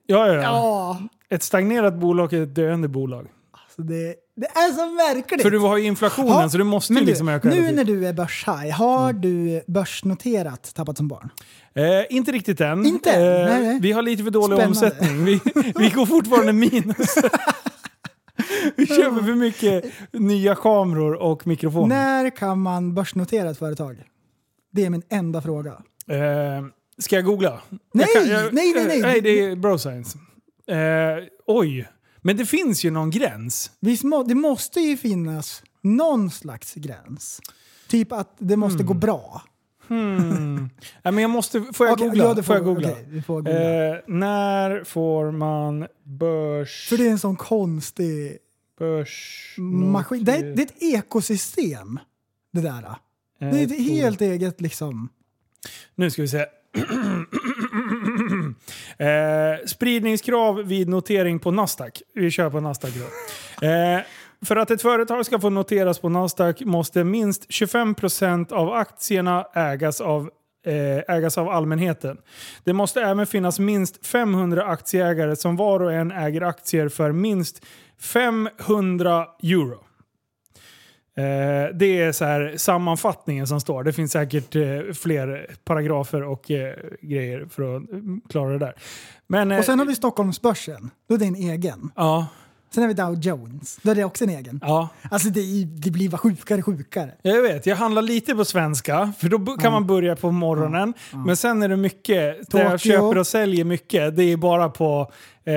Ja, ja, ja. Ja, Ett stagnerat bolag är ett döende bolag. alltså det, det är så märkligt. För du har ju inflationen Ja, så du måste ju liksom öka nu när du är börshaj, har du börsnoterat Tappat som barn? Eh, inte riktigt än. Inte? Eh, Nej, nej. Vi har lite för dålig Spännande. omsättning. Vi, vi går fortfarande minus. vi köper för mycket nya kameror och mikrofoner. När kan man börsnotera ett företag? Det är min enda fråga. Eh, ska jag googla? Nej, jag kan, jag, nej, nej, nej. Nej, det är bro science. Eh, oj. Men det finns ju någon gräns. Visst må, det måste ju finnas någon slags gräns. Typ att det måste Mm. gå bra. Hmm. Nej, men jag måste... Får jag Okej, googla? ja, får får- jag googla? vi får googla. Eh, när får man börs... För det är en sån konstig börs maskin. Det är, det är ett ekosystem. Det där. Det är ett helt eget liksom... Nu ska vi se. eh, spridningskrav vid notering på Nasdaq. Vi kör på Nasdaq då. Eh, för att ett företag ska få noteras på Nasdaq måste minst 25% av aktierna ägas av, eh, ägas av allmänheten. Det måste även finnas minst 500 aktieägare som var och en äger aktier för minst 500 euro. Eh, det är så här sammanfattningen som står. Det finns säkert eh, fler paragrafer och eh, grejer för att mm, klara det där. Men, Och sen har vi Stockholmsbörsen. Då är det en egen. ja, Sen har vi Dow Jones. Då är det också en egen. ja, Alltså det, det blir bara sjukare och sjukare. jag vet. Jag handlar lite på svenska, för då kan man börja på morgonen. Men sen är det mycket, där jag Tokyo. köper och säljer mycket, det är bara på eh,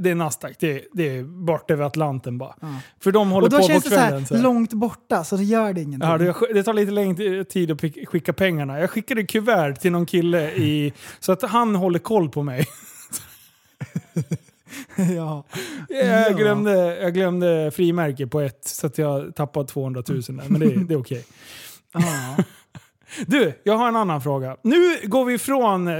det är Nasdaq. Det, det är bort över Atlanten bara. För de håller Och då på på känns det så här, kvällen. långt borta så det gör det ingenting. Ja, det, det tar lite längre tid att skicka pengarna. Jag skickade kuvert till någon kille i, så att han håller koll på mig. ja. Jag glömde, jag glömde frimärke på ett så att jag tappade 200 000 där, men det, det är okej. Ja. Du, jag har en annan fråga. Nu går vi ifrån... Eh,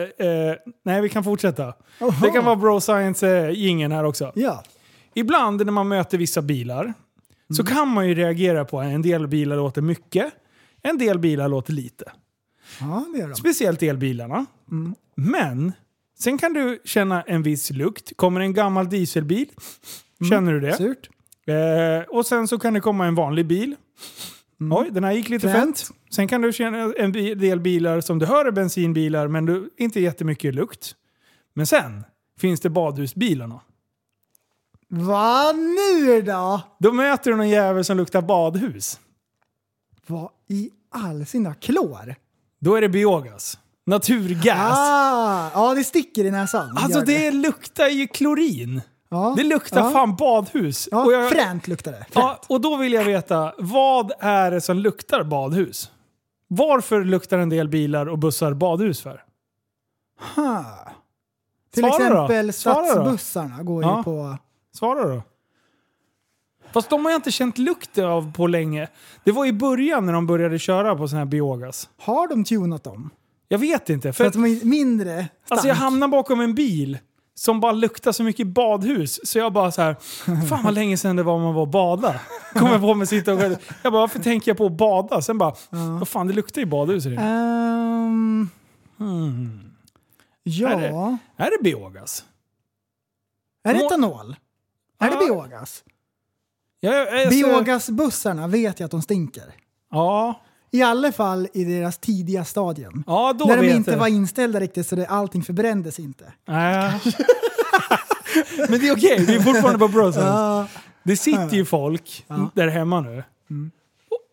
nej, vi kan fortsätta. Det kan vara Bro Science eh, här också. ja. Ibland när man möter vissa bilar så kan man ju reagera på att en del bilar låter mycket, en del bilar låter lite. ja, det gör de. Speciellt elbilarna. Men sen kan du känna en viss lukt. Kommer en gammal dieselbil, känner du det? Surt. Eh, och sen så kan det komma en vanlig bil. Oj, den här gick lite fett. Sen kan du känna en del bilar som du hör är bensinbilar men du inte jättemycket lukt. Men sen finns det badhusbilarna. Vad nu då? Då möter du någon jävel som luktar badhus. Vad i all sina klor? Då är det biogas. Naturgas. Ah, ja, det sticker i näsan. alltså Gör det luktar ju klorin. Ja. Det luktar ja. fan badhus. Ja, Och jag- fränt luktar det. Ja, och då vill jag veta, vad är det som luktar badhus? Varför luktar en del bilar och bussar badhus för? Ha. Till Svara då. exempel då. stadsbussarna går Ja. ju på... Svara då. Fast de har jag inte känt lukten av på länge. Det var i början när de började köra på sån här biogas. Har de tunat dem? Jag vet inte. För För att de är mindre stank? alltså jag hamnade bakom en bil som bara luktar så mycket badhus. Så jag bara så här, fan vad länge sedan det var man var och bada. Kommer på mig sitta och Jag bara, varför tänker jag på att bada? Sen bara, vad fan det luktar ju badhus. i det. Ehm, ja. Är Är det- det, Är det biogas? Må- etanol? Är det Ja. biogas? Jag, Biogasbussarna vet jag att de stinker. Ja, I alla fall i deras tidiga stadien. Ja, då När de vet inte jag. var inställda riktigt så det, allting förbrändes inte. Nej. Men det är okej, vi är fortfarande på browsern. Ja. Det sitter ju folk där hemma nu.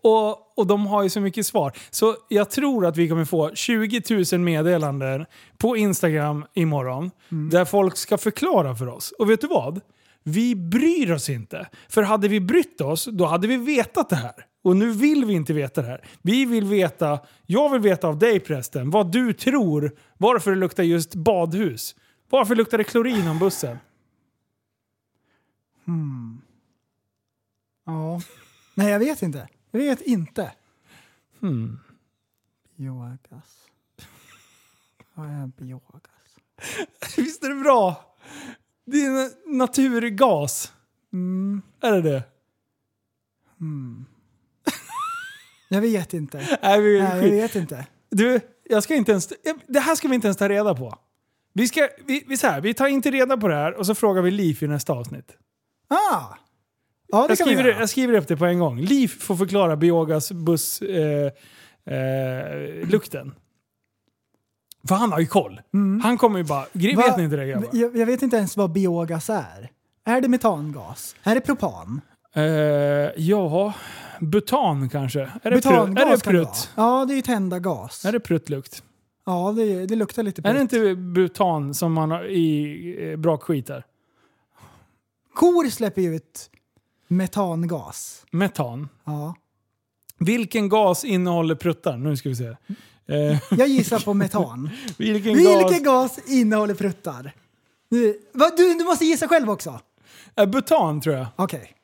Och, och, och de har ju så mycket svar. Så jag tror att vi kommer få 20 000 meddelanden på Instagram imorgon. Där folk ska förklara för oss. Och vet du vad? Vi bryr oss inte. För hade vi brytt oss, då hade vi vetat det här. Och nu vill vi inte veta det här. Vi vill veta, jag vill veta av dig prästen, vad du tror varför det luktar just badhus. Varför luktar det klorin om bussen? Hmm. Ja. Nej, jag vet inte. Jag vet inte. Hmm. Biogas. Vad är biogas? Visst är det bra? Det är naturgas. Mm. Är det det? Hmm. Jag vet inte. Nej, vi, Nej, jag vet inte. Du, jag ska inte ens, det här ska vi inte ens ta reda på. Vi, ska, vi, vi, så här, vi tar inte reda på det här och så frågar vi Liv i nästa avsnitt. Ah! Ja, det Jag skriver, jag skriver upp det på en gång. Liv får förklara biogas buss eh, eh, lukten. För han har ju koll. Han kommer ju bara, "Gre- Va- vet ni inte det grabbar? jag, jag vet inte ens vad biogas är. Är det metangas? Är det propan? Eh, ja, butan kanske? Är det, prutt? Butangas är det prutt? Ja, det är ju tändargas. Är det pruttlukt? Ja, det, det luktar lite Är det prutt. inte butan som man har i eh, brakskit där? Kor släpper ju ut metangas. Metan. Ja. Vilken gas innehåller pruttar? Nu ska vi se. Eh, Jag gissar på metan. vilken Vilken gas? gas innehåller pruttar? Du, du, du måste gissa själv också. Eh, butan tror jag. Okej.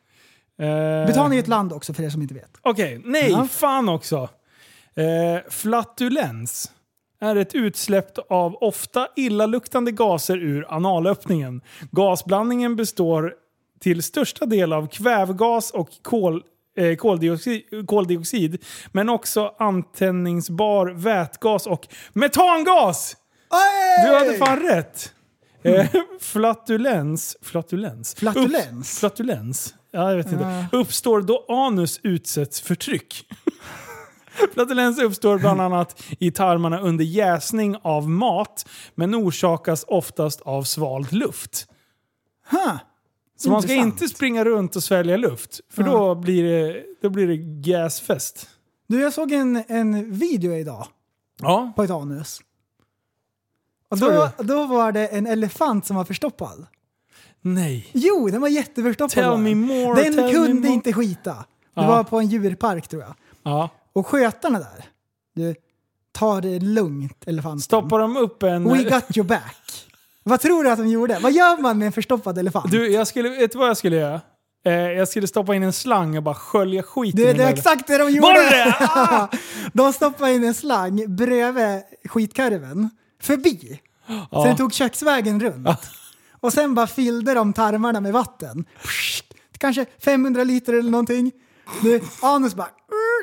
Eh, Butan är ett land också för er som inte vet. Okej, nej, Ja. fan också. Eh, flatulens är ett utsläpp av ofta illaluktande gaser ur analöppningen. Gasblandningen består till största del av kvävgas och kol, eh, koldioxid, koldioxid, men också antändningsbar vätgas och metangas! Du hade fan rätt! Eh, flatulens, flatulens, Flatulens? Upp, flatulens, ja, jag vet inte. Ja. Uppstår då anus utsätts för tryck. Flatulens uppstår bland annat i tarmarna under jäsning av mat, men orsakas oftast av svald luft. Huh. Så man ska inte springa runt och svälja luft, för Ja. då blir det, då blir det gasfest. Du, jag såg en, en video idag Ja, på ett anus. Och då, då var det en elefant som var förstoppad. Nej. Jo, den var jätteförstoppad. Tell me den. more, Den tell me kunde more. inte skita. Det Ja. var på en djurpark tror jag. Ja. Och skötarna där, du, tar det lugnt elefanten. Stoppar de upp en... We got your back. Vad tror du att de gjorde? Vad gör man med en förstoppad elefant? Du, jag skulle, vet du vad jag skulle göra? Eh, jag skulle stoppa in en slang och bara skölja skiten det, i det är den. exakt det de gjorde! Var det det? Ah! de stoppade in en slang bredvid skitkarven, förbi. Så den tog köksvägen runt. Och sen bara fyllde de tarmarna med vatten. Kanske 500 liter eller någonting. Nu, anus bara...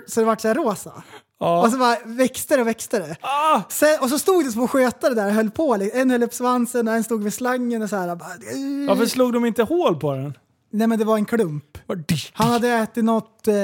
Så det vart så här rosa. Ja. Och så bara växte det och växte det. Ah! Sen, och så stod det små skötare där och höll på. En höll upp svansen och en stod vid slangen och så här. Bara. Varför slog de inte hål på den? Nej men det var en klump. Han hade ätit något, eh,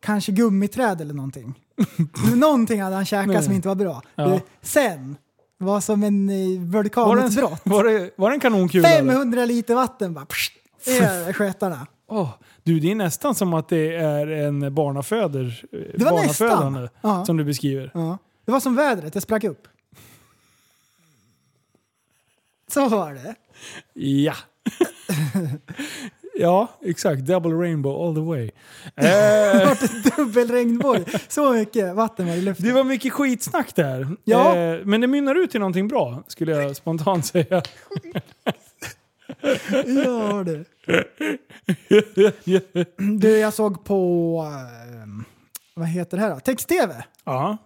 kanske gummiträd eller någonting. någonting hade han käkat Nej. som inte var bra. Ja. Sen, var som en eh, vulkanutbrott. var det, var det en kanonkula? eller? 500 liter vatten bara. Pssst, är skötarna. Åh, du, det är nästan som att det är en barnaföder, Det var barnafödande nästan. Ja. som du beskriver. Ja. Det var som vädret, det sprack upp. Så var det. Ja. ja, exakt. Double rainbow all the way. Eh, vart en dubbelregnbåge. Så mycket vatten var i luften. det var mycket skitsnack där. Ja. Eh, men det mynnar ut i någonting bra, skulle jag spontant säga. Ja, det. Du, jag såg på... eh, vad heter det här då? Text-tv. ja.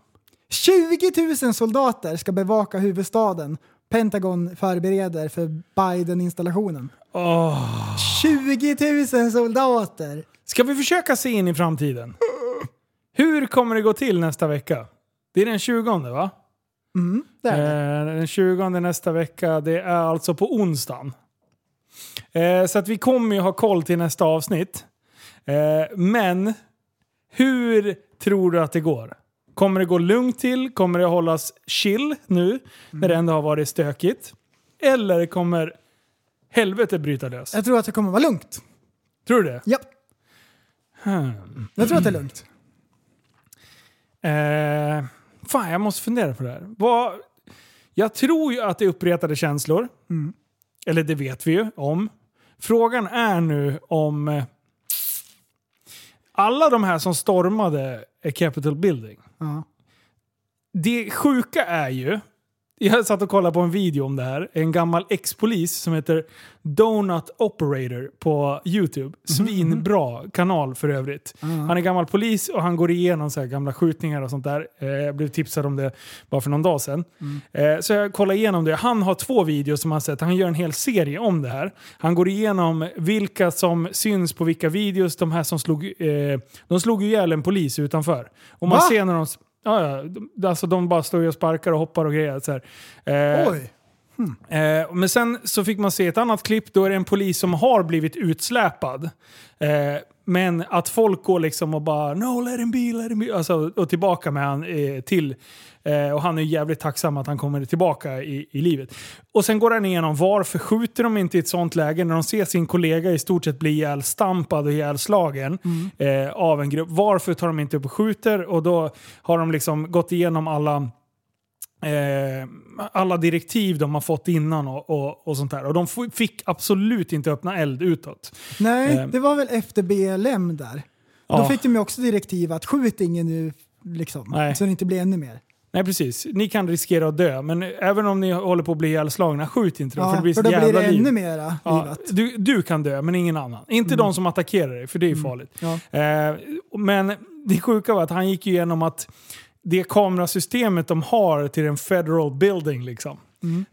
20 000 soldater ska bevaka huvudstaden. Pentagon förbereder för Biden-installationen. Åh. 20 000 soldater! Ska vi försöka se in i framtiden? Hur kommer det gå till nästa vecka? Det är den 20 va? Mm, det är det. Eh, den 20 nästa vecka, det är alltså på onsdagen. Eh, så att vi kommer ju ha koll till nästa avsnitt. Eh, men hur tror du att det går? Kommer det gå lugnt till? Kommer det hållas chill nu när det ändå har varit stökigt? Eller kommer helvetet bryta lös? Jag tror att det kommer vara lugnt. Tror du det? Ja, Hmm. jag tror att det är lugnt. Eh, fan, jag måste fundera på det här. Vad, jag tror ju att det är uppretade känslor. Mm. Eller det vet vi ju om. Frågan är nu om eh, alla de här som stormade Capitol Building. Ja. Det sjuka är ju, jag satt och kollade på en video om det här, en gammal ex-polis som heter Donut Operator på YouTube. Svinbra kanal för övrigt. Han är gammal polis och han går igenom så här gamla skjutningar och sånt där. Eh, Jag blev tipsad om det bara för någon dag sedan. Eh, Så jag kollade igenom det. Han har två videos som han sett. Han gör en hel serie om det här. Han går igenom vilka som syns på vilka videos. De här som slog, eh, de slog ju ihjäl en polis utanför. Och man Va? ser när de... Ja, ja, de- alltså de bara står och sparkar och hoppar och grejer. Så. Eh, Oj. Eh, men sen så fick man se ett annat klipp, då är det en polis som har blivit utsläpad. Eh, men att folk går liksom och bara “No, let him be, let him be” alltså, och tillbaka med han eh, till. Eh, och han är jävligt tacksam att han kommer tillbaka i, i livet. Och sen går han igenom varför skjuter de inte i ett sånt läge när de ser sin kollega i stort sett bli ihjälstampad och ihjälslagen eh, av en grupp. Varför tar de inte upp och skjuter? Och då har de liksom gått igenom alla eh, alla direktiv de har fått innan och, och, och sånt där. Och de fick absolut inte öppna eld utåt. Nej, Eh. det var väl efter BLM där. Då Ja. fick de ju också direktiv att skjut ingen nu, liksom, Nej. så det inte blir ännu mer. Nej precis, ni kan riskera att dö, men även om ni håller på att bli ihjälslagna, skjut inte då. Ja, för det blir för då blir det liv. ännu mera Ja, livat. du, du kan dö, men ingen annan. Inte de som attackerar dig, för det är ju farligt. Ja. Eh, men det sjuka var att han gick igenom att det kamerasystemet de har till en federal building, liksom.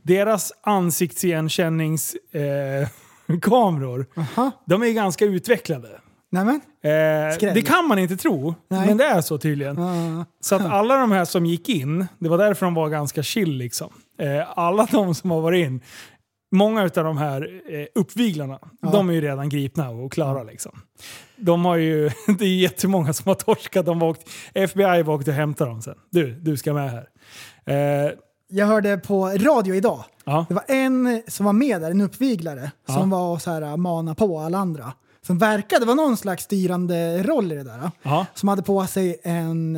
deras ansiktsigenkänningskameror, eh, kameror, de är ganska utvecklade. Nämen. Eh, det kan man inte tro, Nej. men det är så tydligen. Ja. Så att alla de här som gick in, det var därför de var ganska chill liksom. Eh, alla de som har varit in, många av de här eh, uppviglarna, de är ju redan gripna och klara liksom. De har ju, det är jättemånga som har torskat, de har åkt, FBI var åkt och hämtat dem sen. Du, du ska med här. Eh, Jag hörde på radio idag. ja, Det var en som var med där, en uppviglare, som var och så här, mana på alla andra. Som verkade vara någon slags styrande roll i det där. ja. Som hade på sig en,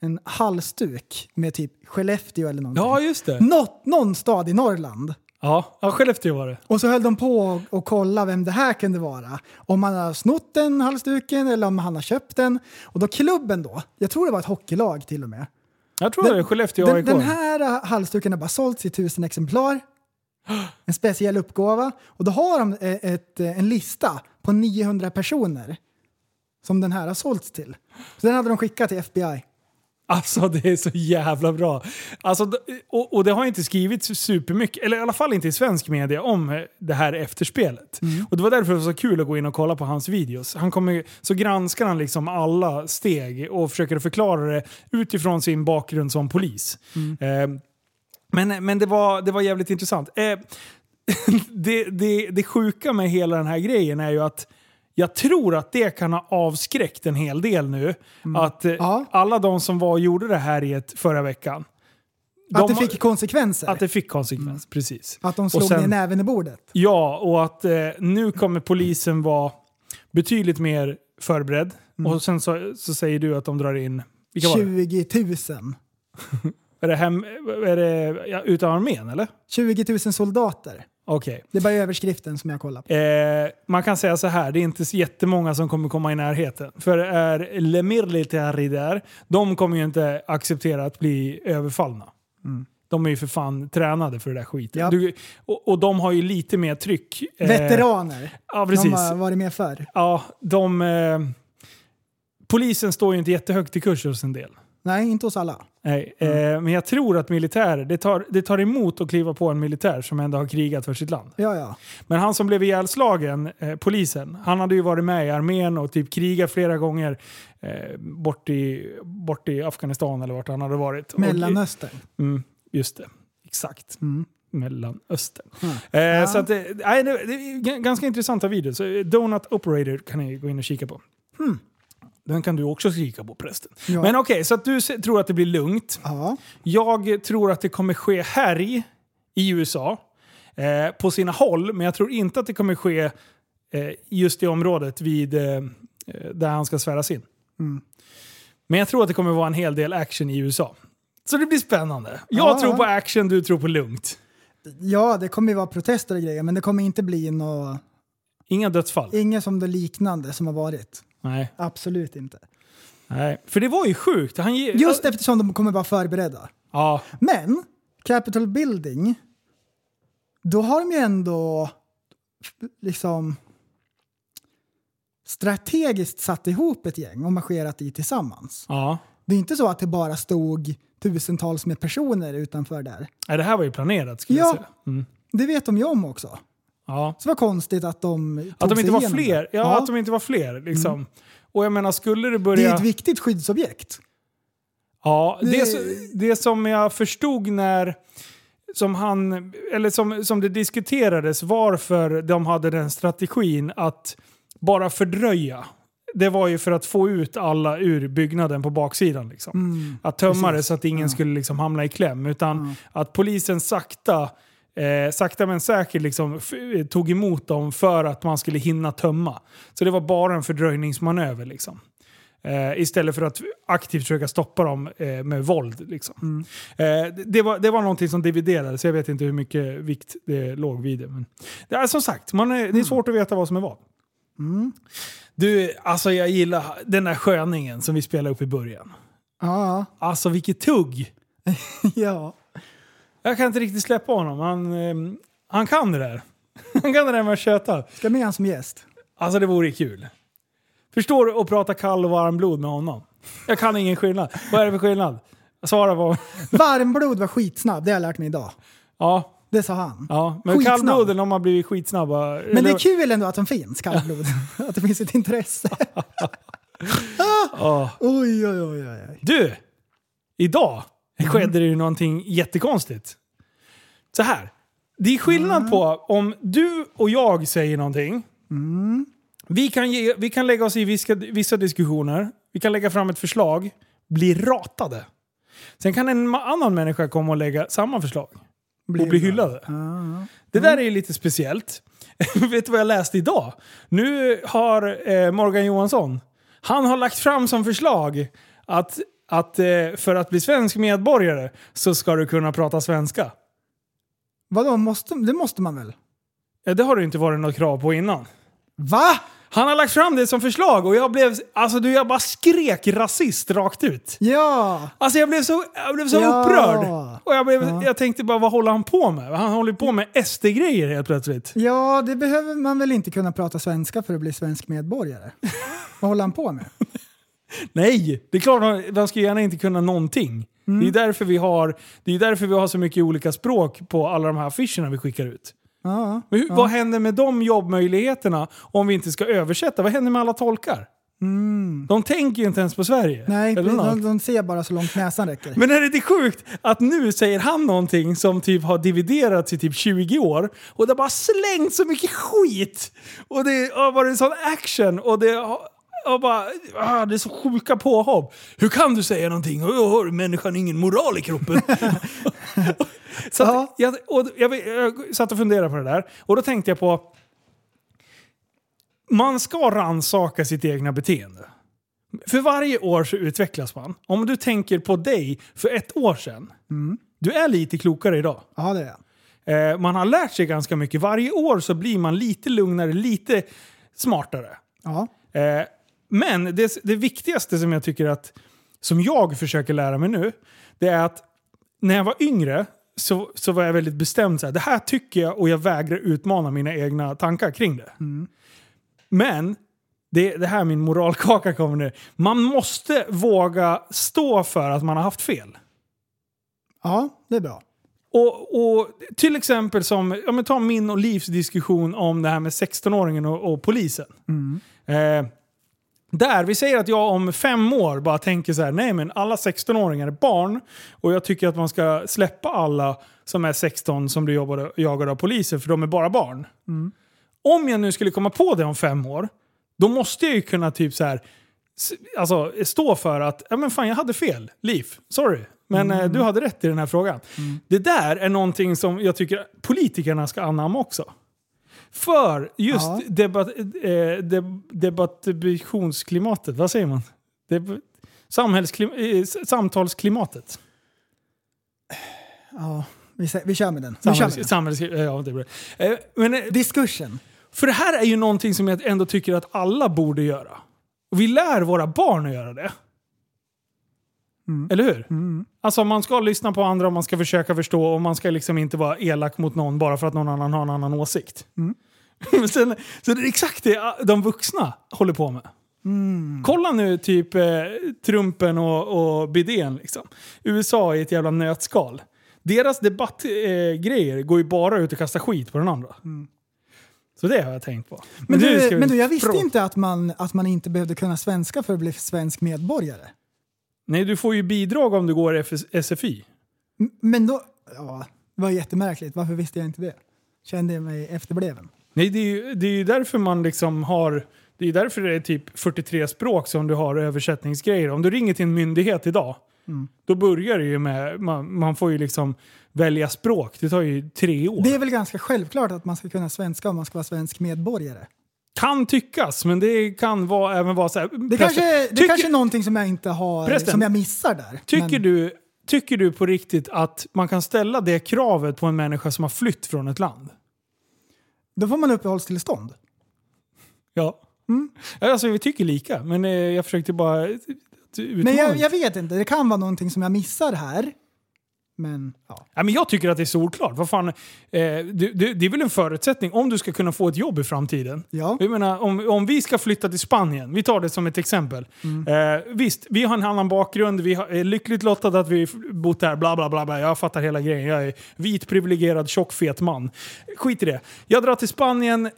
en halsduk med typ Skellefteå eller någonting. ja, just det. Något, någon stad i Norrland. Ja, ja Skellefteå var det. Och så höll de på och kolla vem det här kunde vara. Om han har snott den halsduken eller om han har köpt den. Och då klubben då, jag tror det var ett hockeylag till och med. Jag tror det är Skellefteå den, AIK. den här äh, halsduken har bara sålts i tusen exemplar. En speciell uppgåva. Och då har de eh, ett, eh, en lista på 900 personer som den här har sålts till. Så den hade de skickat till FBI. Alltså det är så jävla bra. Alltså, och, och det har inte skrivits supermycket, eller i alla fall inte i svensk media, om eh, det här efterspelet. Och det var därför det var så kul att gå in och kolla på hans videos. Han kommer, så granskar han liksom alla steg och försöker förklara det utifrån sin bakgrund som polis. Eh, men men det, var, det var jävligt intressant. Eh, det, det, det sjuka med hela den här grejen är ju att jag tror att det kan ha avskräckt en hel del nu. Att eh, Ja. alla de som var och gjorde det här i ett förra veckan. Att de- det fick konsekvenser. Att det fick konsekvens, precis. Att de Och slog sen- ner näven i bordet. Ja, och att eh, nu kommer polisen vara betydligt mer förberedd. Och sen så, så säger du att de drar in... Vilka var det? 20 000. Är det, hem, är det ja, utav armén eller? 20 000 soldater. Okej. Det är bara överskriften som jag kollar på. Eh, man kan säga så här, det är inte så jättemånga som kommer komma i närheten. För är Le Militari där, de kommer ju inte acceptera att bli överfallna. De är ju för fan tränade för det där skiten. Ja. Du, och, och de har ju lite mer tryck. Eh, Veteraner. Ja, precis. De har varit med förr. Ja, de... Eh, polisen står ju inte jättehögt i kurs hos en del. Nej, inte hos alla. Nej, eh, men jag tror att militärer, det tar, det tar emot att kliva på en militär som ändå har krigat för sitt land. Ja, ja. Men han som blev ihjälslagen, eh, polisen, han hade ju varit med i armén och typ krigat flera gånger eh, bort, i, bort i Afghanistan eller vart han hade varit. Och- Mellanöstern. Mm, just det, exakt. Mm. Mellanöstern. Mm. Eh, Ja. Så att, eh, nej, det, det ganska intressanta videos. Eh, Donut Operator kan ni gå in och kika på. Hmm. Den kan du också skrika på prästen. Ja. Men okej, så att du tror att det blir lugnt. Ja. Jag tror att det kommer ske härj i USA. Eh, på sina håll, men jag tror inte att det kommer ske eh, just i området vid, eh, eh, där han ska sväras in. Mm. Men jag tror att det kommer vara en hel del action i USA. Så det blir spännande. Jag Ja. tror på action, du tror på lugnt. ja, det kommer ju vara protester och grejer, men det kommer inte bli något, Inga dödsfall. inget som det liknande som har varit. Nej. Absolut inte. Nej. För det var ju sjukt. Han ge- Just eftersom de kommer vara förberedda. Ja, Men, Capitol Building, då har de ju ändå liksom strategiskt satt ihop ett gäng och marscherat i tillsammans. ja. Det är inte så att det bara stod tusentals med personer utanför där. Nej, det här var ju planerat skulle jag Ja, säga. Mm. det vet de ju om också. Ja. Så det var konstigt att de tog Att de sig inte var igenom fler. det. Ja, att de inte var fler. Liksom. Och jag menar, skulle det Det börja... är ett viktigt skyddsobjekt. Ja, det, Det- som- det som jag förstod när... Som, han, eller som, som det diskuterades varför de hade den strategin att bara fördröja. Det var ju för att få ut alla ur byggnaden på baksidan. Liksom. Mm, att tömma det så att ingen skulle liksom hamna i kläm. Utan att polisen sakta, eh, sakta men säkert liksom tog emot dem för att man skulle hinna tömma. Så det var bara en fördröjningsmanöver. Liksom. Eh, istället för att aktivt försöka stoppa dem eh, med våld. Liksom. Eh, det- var, det var någonting som dividerades, jag vet inte hur mycket vikt det låg vid det. Men det är som sagt, man är, det är svårt att veta vad som är vad. Du, alltså jag gillar den där sköningen som vi spelade upp i början. Ja, Alltså vilket tugg! ja. Jag kan inte riktigt släppa honom. Han, eh, han kan det där. Han kan det där med att köta. Ska med han som gäst. Alltså det vore kul. Förstår du att prata kall och varm blod med honom? Jag kan ingen skillnad. Vad är det för skillnad? Svara på. Varmblod var skitsnabb, det har jag lärt mig idag. Ja, Det sa han. ja. men Skitsnabb. kallbloden de har blivit skitsnabba. Men det är kul ändå att de finns, kallblod. att det finns ett intresse. Ja. Oj, oj, oj, oj. oj. Du! Idag. Skedde det ju någonting jättekonstigt. Så här. Det är skillnad Mm. på om du och jag säger någonting. Mm. Vi, kan ge, vi kan lägga oss i vissa, vissa diskussioner. Vi kan lägga fram ett förslag. Bli ratade. Sen kan en annan människa komma och lägga samma förslag. och bli hyllade. Det där är ju lite speciellt. Vet du vad jag läste idag? Nu har eh, Morgan Johansson, han har lagt fram som förslag att, att eh, för att bli svensk medborgare så ska du kunna prata svenska. Vadå, måste, det måste man väl? Det har det inte varit något krav på innan. Va? Han har lagt fram det som förslag och jag blev, alltså du, jag bara skrek rasist rakt ut. Ja! Alltså jag blev så, jag blev så Ja. upprörd. Och jag, blev, Ja. jag tänkte bara, vad håller han på med? Han håller på med SD-grejer helt plötsligt. Ja, det behöver man väl inte kunna prata svenska för att bli svensk medborgare? Vad håller han på med? Nej, det är klart man- man ska gärna inte kunna någonting. Det, är därför vi har, det är därför vi har så mycket olika språk på alla de här affischerna vi skickar ut. Ja, Men hur, Vad händer med de jobbmöjligheterna om vi inte ska översätta? Vad händer med alla tolkar? De tänker ju inte ens på Sverige. Nej, de, de ser bara så långt näsan räcker. Men är det inte sjukt att nu säger han någonting som typ har dividerats i typ 20 år och det har bara slängt så mycket skit. Och det har varit en sån action och det har och bara, ah, det är så sjuka påhopp. Hur kan du säga någonting? Oh, har människan ingen moral i kroppen? så att, jag, och jag, jag satt och funderade på det där och då tänkte jag på man ska rannsaka sitt egna beteende. För varje år så utvecklas man. Om du tänker på dig för ett år sedan. Du är lite klokare idag. Ja, det är jag. Eh, man har lärt sig ganska mycket. Varje år så blir man lite lugnare, lite smartare. Ja. Eh, men det, det viktigaste som jag tycker att, som jag försöker lära mig nu, det är att när jag var yngre så, så var jag väldigt bestämd. Så här, det här tycker jag och jag vägrar utmana mina egna tankar kring det. Men, det, det här min moralkaka kommer nu. Man måste våga stå för att man har haft fel. Ja, det är bra. Och, och till exempel som, ja men ta min och Livs diskussion om det här med 16-åringen och, och polisen. Eh, där, vi säger att jag om fem år bara tänker så här, nej men alla 16-åringar är barn och jag tycker att man ska släppa alla som är 16 som blir jobbade, jagade av polisen för de är bara barn. Om jag nu skulle komma på det om fem år, då måste jag ju kunna typ så här alltså, stå för att ja, men fan, jag hade fel. Liv, sorry. Men eh, du hade rätt i den här frågan. Det där är någonting som jag tycker politikerna ska anamma också. För just Ja. debat, eh, deb, debattitionsklimatet, vad säger man? Deb, eh, samtalsklimatet. Ja, vi, vi kör med den. Samhälls, samhälls, ja, det bra. Eh, men, eh, Diskursen. för det här är ju någonting som jag ändå tycker att alla borde göra. Och vi lär våra barn att göra det. Eller hur? Alltså man ska lyssna på andra och man ska försöka förstå och man ska liksom inte vara elak mot någon bara för att någon annan har en annan åsikt. Men Sen, så det är exakt det de vuxna håller på med. Kolla nu typ eh, Trumpen och, och Bidén. Liksom. USA i ett jävla nötskal. Deras debattgrejer eh, går ju bara ut och kastar skit på den andra. Så det har jag tänkt på. Men, nu du, vi men du, jag visste inte att man, att man inte behövde kunna svenska för att bli svensk medborgare. Nej, du får ju bidrag om du går FS SFI. M- Men då... Ja, det var jättemärkligt. Varför visste jag inte det? Kände jag mig efterbliven. Nej, det är ju det är ju därför man liksom har... Det är ju därför det är typ 43 språk som du har översättningsgrejer. Om du ringer till en myndighet idag, Mm. då börjar det ju med... Man, man får ju liksom välja språk. Det tar ju tre år. Det är väl ganska självklart att man ska kunna svenska om man ska vara svensk medborgare. Kan tyckas, men det kan vara, även vara så här... Det, kanske, det tycker, kanske är någonting som jag inte har, Förresten, som jag missar där. tycker, Men- du, tycker du på riktigt att man kan ställa det kravet på en människa som har flytt från ett land? Då får man uppehållstillstånd. Ja. Alltså vi tycker lika, men eh, jag försökte bara utmana. Men jag, jag vet inte, det kan vara någonting som jag missar här. Men ja. Ja, men jag tycker att det är solklart. Vad fan, eh, det, det, det är väl en förutsättning om du ska kunna få ett jobb i framtiden. Ja. Jag menar, om, om vi ska flytta till Spanien, vi tar det som ett exempel. Eh, visst, vi har en annan bakgrund, vi har, är lyckligt lottade att vi bott där, bla bla bla. bla. Jag fattar hela grejen. Jag är vit, privilegierad, tjock, fet man. Skit i det. Jag drar till Spanien eh,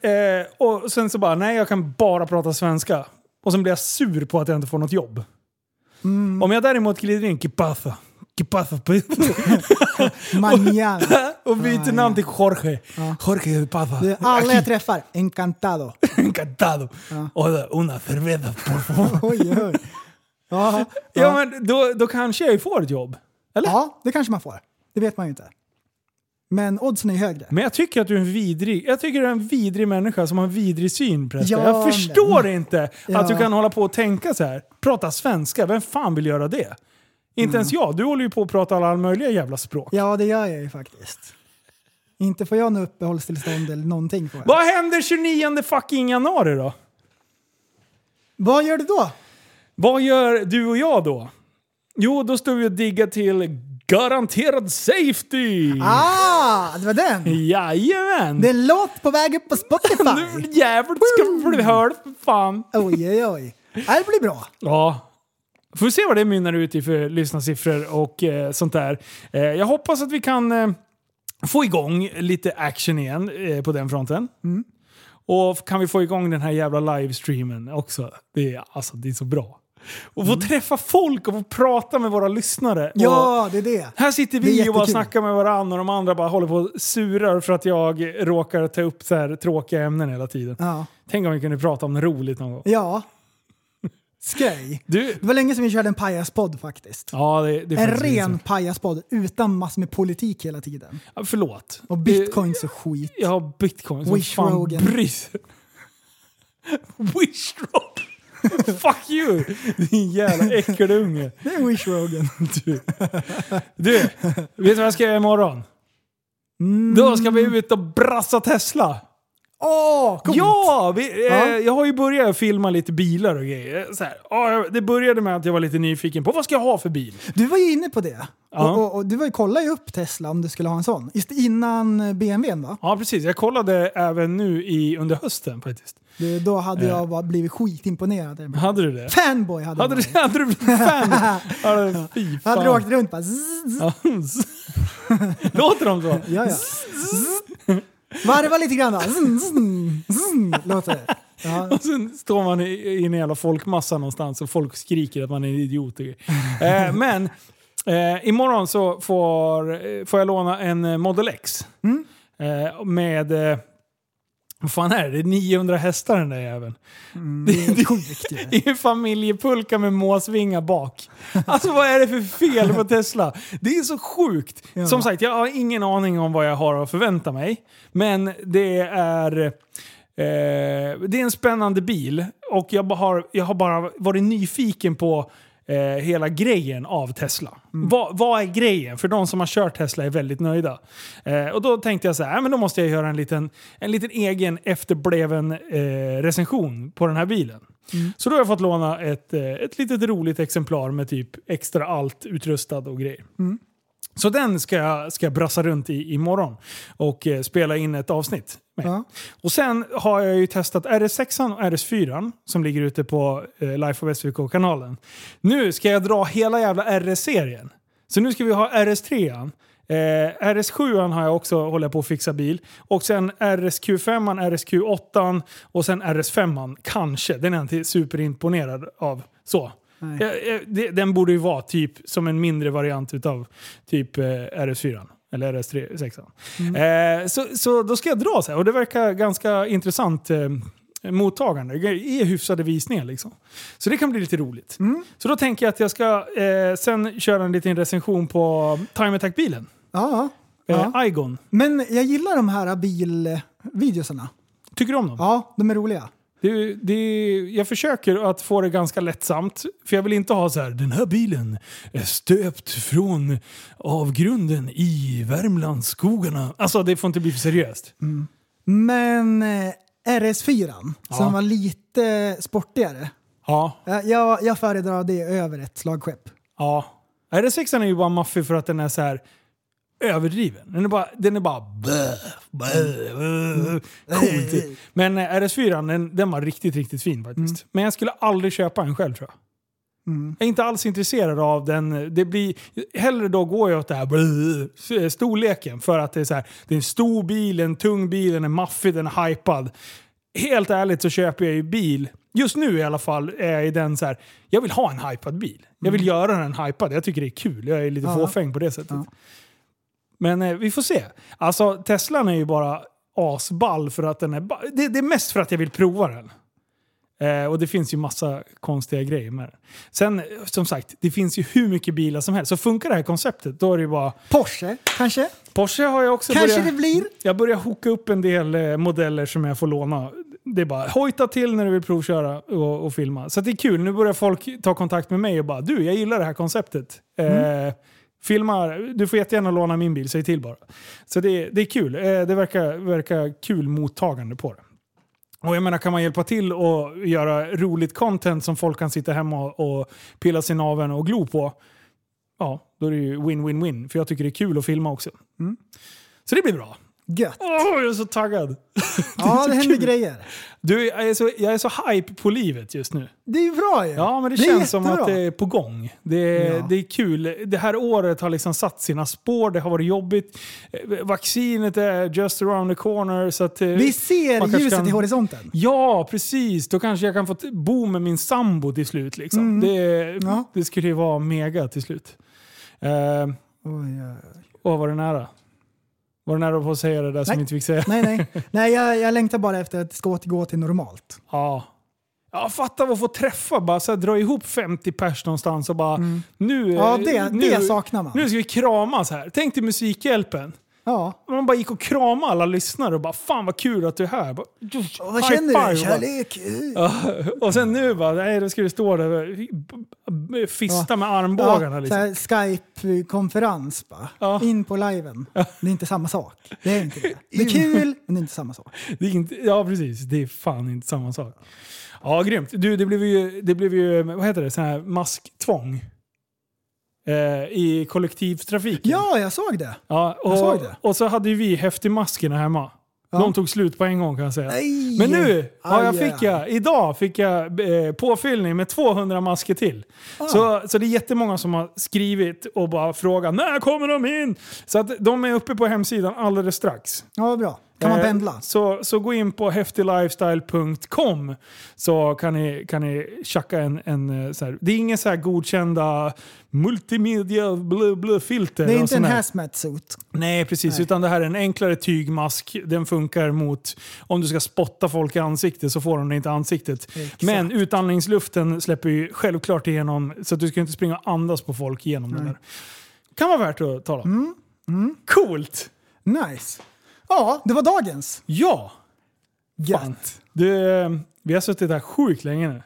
och sen så bara, nej jag kan bara prata svenska. Och sen blir jag sur på att jag inte får något jobb. Om jag däremot glider in, ¿qué pasa? ¿Qué pasa? Mañana. och byter namn till Jorge. Jorge, ¿qué pasa? Det är alla jag träffar, encantado. Encantado. Hola, una cerveza, por favor. Oj, oj. Ja, Ja, men då, då kanske jag får ett jobb. Eller? ja, det kanske man får. Det vet man ju inte. Men oddsen är högre. Men jag tycker att du är en vidrig, jag tycker du är en vidrig människa som har en vidrig syn. Ja, jag förstår men- inte Ja. att du kan hålla på och tänka så här. Prata svenska, vem fan vill göra det? Inte ens jag. Du håller ju på att prata alla möjliga jävla språk. Ja, det gör jag ju faktiskt. Inte får jag något uppehållstillstånd eller någonting på Vad händer 29 fucking januari då? Vad gör du då? Vad gör du och jag då? Jo, då står vi och diggar till Garanterad Safety! Ah, det var den! Jajamän! Det är en låt på väg upp på Spotify. Nu jävligt ska vi bli hörd för fan. Oj, oj, oj. Det blir bra. Ja. Får vi se vad det mynnar ut i för lyssnarsiffror och eh, sånt där. Eh, jag hoppas att vi kan eh, få igång lite action igen eh, på den fronten. Och kan vi få igång den här jävla livestreamen också. Det är, alltså, det är så bra. Och få träffa folk och få prata med våra lyssnare. Och Ja, det är det. här sitter vi och bara snackar med varandra och de andra bara håller på och surar för att jag råkar ta upp så här tråkiga ämnen hela tiden. Ja. Tänk om vi kunde prata om roligt någon gång. Ja. Skoj. Du, Det var länge sedan vi körde en pajaspodd faktiskt. ja, det, det En ren pajaspodd utan massor med politik hela tiden. Ja, förlåt. Och bitcoins och skit. Ja, bitcoin. Som Wish fan Rogan. Wish Rogan. Fuck you! Din jävla äckelunge. Det är Wish Rogan. Du. du, vet du vad jag ska göra imorgon? Mm. Då ska vi ut och brassa Tesla. Åh, coolt! Ja, vi, Ja. Eh, jag har ju börjat filma lite bilar och grejer. Så här, ja, det började med att jag var lite nyfiken på vad ska jag ha för bil? Du var ju inne på det. Ja. Och, och, och du var ju kollade ju upp Tesla om du skulle ha en sån. Just innan BMWn va? Ja, precis. Jag kollade även nu i, under hösten faktiskt. Det, då hade jag bara blivit skitimponerad. Hade du det? Fanboy hade Hade jag du, hade du blivit fan? ja, fy fan. Hade du åkt runt bara zzz, zzz. Ja. Låter de så? Ja, ja. Varva lite grann då. Zzz, zzz, Låter det. Ja. Och sen står man i, i en jävla folkmassa någonstans och folk skriker att man är en idiot. eh, men eh, imorgon så får, eh, får jag låna en Model X. Mm. Eh, med, eh, Vad fan är det? Det är 900 hästar den där jäveln. Mm, det är sjukt ju. Det är en familjepulka med måsvingar bak. Alltså vad är det för fel på Tesla? Det är så sjukt. Ja. Som sagt, jag har ingen aning om vad jag har att förvänta mig. Men det är... Eh, det är en spännande bil och jag har, jag har bara varit nyfiken på eh, hela grejen av Tesla. Vad, vad är grejen? För de som har kört Tesla är väldigt nöjda. Eh, och då tänkte jag så här, "Ja, men då måste jag göra en liten, en liten egen efterbleven eh, recension på den här bilen. Så då har jag fått låna ett, eh, ett litet roligt exemplar med typ extra allt utrustad och grejer. Så den ska jag, ska jag brassa runt i imorgon och eh, spela in ett avsnitt med. Ja. Och sen har jag ju testat RS6 och RS4 som ligger ute på eh, Life of SVK-kanalen. Nu ska jag dra hela jävla RS-serien. Så nu ska vi ha RS3. Eh, RS7 har jag också hållit på att fixa bil. Och sen RSQ5, RSQ8 och sen RS5 kanske. Den är jag inte superimponerad av. Så. Nej. Den borde ju vara typ som en mindre variant utav typ eh, RS4. Eller RS3, 6. Eh, så, så då ska jag dra så här. Och det verkar ganska intressant eh, mottagande. Det är hyfsade visningar liksom. Så det kan bli lite roligt. Så då tänker jag att jag ska eh, sen köra en liten recension på Time Attack-bilen. Ja, Eh, ja. Igon. Men jag gillar de här bilvideosarna. Tycker du om dem? Ja, de är roliga. Det, det, jag försöker att få det ganska lättsamt. För jag vill inte ha så här, den här bilen är stöpt från avgrunden i Värmlandsskogarna. Alltså det får inte bli för seriöst. Men eh, RS4, Ja. som var lite sportigare. Ja. Jag, jag, jag föredrar det över ett slagskepp. Ja. RS6 är ju bara maffig för att den är så här överdriven. Den är bara, den är bara bä, bä, bä, coolt. Men eh, RS4 den, den var riktigt, riktigt fin faktiskt. Men jag skulle aldrig köpa en själv tror jag. Mm. Jag är inte alls intresserad av den. Det blir, hellre då går jag åt det här blö, storleken. För att det är så här, det är en stor bil, en tung bil, den är maffig, den är hypad. Helt ärligt så köper jag ju bil. Just nu i alla fall är jag i den så här, jag vill ha en hypad bil. Jag vill göra den hypad. Jag tycker det är kul. Jag är lite Mm. Ja. fåfäng på det sättet. Men eh, vi får se. Alltså Teslan är ju bara asball för att den är... ba- Det, det är mest för att jag vill prova den. Eh, och det finns ju massa konstiga grejer med den. Sen, eh, som sagt, det finns ju hur mycket bilar som helst. Så funkar det här konceptet, då är det ju bara... Porsche, kanske? Porsche har jag också Kanske börjat... det blir. Jag börjar hooka upp en del eh, modeller som jag får låna. Det är bara hojta till när du vill provköra och, och filma. Så att det är kul. Nu börjar folk ta kontakt med mig och bara du, jag gillar det här konceptet. Eh, filma, du får jättegärna låna min bil, säg till bara. Så det, det är kul. Eh, det verkar, verkar kul mottagande på det. Och jag menar, kan man hjälpa till och göra roligt content som folk kan sitta hemma och, och pilla sin naveln och glo på. Ja, då är det ju win-win-win. För jag tycker det är kul att filma också. Så det blir bra. Gött. Åh, jag är så taggad. Ja, så det händer grejer. Du, jag är, så, jag är så hype på livet just nu. Det är ju bra ju. Ja, men det, Det känns som att det är på gång. Det är, Ja. det är kul. Det här året har liksom satt sina spår. Det har varit jobbigt. Eh, Vaccinet är just around the corner. Så att, eh, Vi ser ljuset kan- i horisonten. Ja, precis. Då kanske jag kan få bo med min sambo till slut. Liksom. Mm. Det, det skulle ju vara mega till slut. Uh, Oj, oj, oj. Åh, var det nära? Var det nära på att säga det där som Nej. vi inte fick säga? Nej, nej. nej jag, jag längtar bara efter att det ska återgå till normalt. Ja. Ja, fatta vad få träffa. Bara så här, dra ihop 50 pers någonstans och bara... Nu, Mm. Ja, eh, det- nu, det saknar man. Nu ska vi kramas här. Tänk dig Musikhjälpen. Ja. Man bara gick och kramade alla lyssnare och bara “Fan vad kul att du är här”. Bara, vad känner du? Kärlek? Ja, och sen nu bara, nej då ska du stå där och fista med armbågarna. Ja, liksom. Skype-konferens bara. In på liven. Det är inte samma sak. Det är inte det. Det är kul, men det är inte samma sak. Det är inte, ja precis, det är fan inte samma sak. Ja, grymt. Du, det blev ju, det blev ju vad heter det, sån här masktvång. Eh, I kollektivtrafiken. Ja, jag såg det. Ja, och, Jag såg det. och så hade ju vi häftigmaskerna hemma. Ja. De tog slut på en gång kan jag säga. Nej. Men nu har jag, fick jag, idag fick jag eh, påfyllning med 200 masker till. Ah. Så, så det är jättemånga som har skrivit och bara frågat när kommer de in? Så att de är uppe på hemsidan alldeles strax. Ja, bra. Kan man Eh, pendla? Så, så gå in på häftiglifestyle.com så kan ni, kan ni tjacka en, en eh, så här, Det är inga så här godkända multimedia blö, blö, filter. Det är inte en hazmat suit. Nej, precis. Utan det här är en enklare tygmask. Den funkar mot om du ska spotta folk i ansiktet så får de det inte i ansiktet. Exakt. Men utandningsluften släpper ju självklart igenom så att du ska inte springa och andas på folk genom den där. Kan vara värt att tala om. Mm. Coolt! Nice. Ja, det var dagens. Ja! Gött. Du, vi har suttit här sjukt länge nu.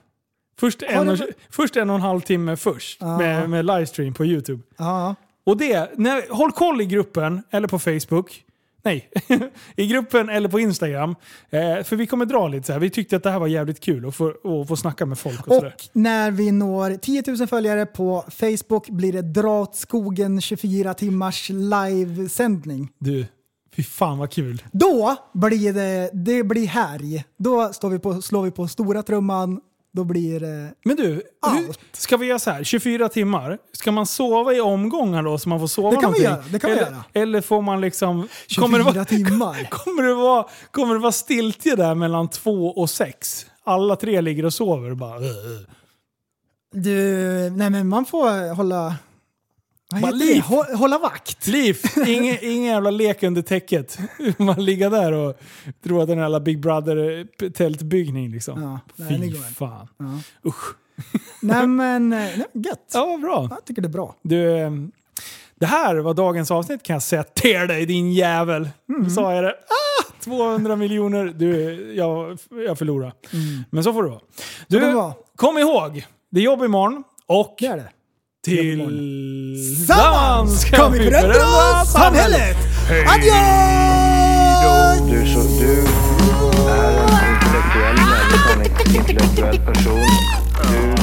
Först en, och, först en och en halv timme först med, med livestream på YouTube. Ja. Och det, när, håll koll i gruppen eller på Facebook. Nej, i gruppen eller på Instagram. Eh, för vi kommer dra lite så här. Vi tyckte att det här var jävligt kul att få, att få snacka med folk och, sådär. Och när vi når 10 000 följare på Facebook blir det Dra åt skogen 24 timmars livesändning. Du, fy fan vad kul. Då blir det, det blir härj. Då står vi på, slår vi på stora trumman. Då blir det... Men du, hur, ska vi göra så här? 24 timmar? Ska man sova i omgångar då så man får sova Det kan vi någonting? göra, det kan vi eller, göra. eller får man liksom... 24 kommer det vara, timmar. Kommer det, vara, kommer det vara stiltje där mellan två och sex? Alla tre ligger och sover och bara... Du, nej men man får hålla... Vad Bara heter liv. det? Hå- Hålla vakt. Liv, ingen, ingen jävla lek under täcket. Man ligger där och tror att det är en Big Brother-tältbyggning liksom. Ja, nej, det Fy går inte. fan. Ja. Usch. Nej men, eh, nej, gött. Ja, bra. Jag tycker det är bra. Du, eh, det här var dagens avsnitt kan jag säga till dig din jävel. Mm. Sa jag det. Ah, 200 miljoner. Du, jag, jag förlorar. Men så får det vara. Mm. det Du, vara. kom ihåg. Det är jobb imorgon. Och Det är det. Tillsammans kan vi förändra samhället! Adjö! Du, så, du är en intellektuell människa, en intellektuell person.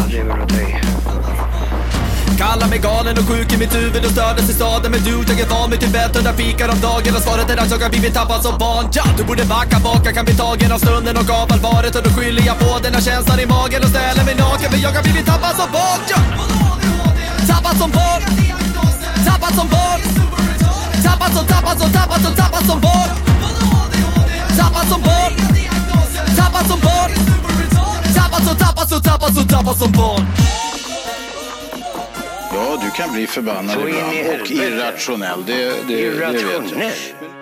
Du lever åt dig. Kallar mig galen och sjuk i mitt huvud och stördes i staden Men du, jag är van vid Tibet under fikar om dagen Och svaret är att jag har blivit tappad som barn ja, Du borde backa bak, jag kan bli tagen av stunden och av allvaret Och då skyller jag på den här känslan i magen och ställer mig naken För jag har blivit tappad som barn ja. Tappad som barn. Tappad som barn. Tappad som, tappad som, tappad som, tappad som barn. Tappad som barn. Tappad som barn. Tappad som, tappad som, tappad som, tappad som barn. Ja, du kan bli förbannad ibland och irrationell. Det, det, det vet jag. Irrationell.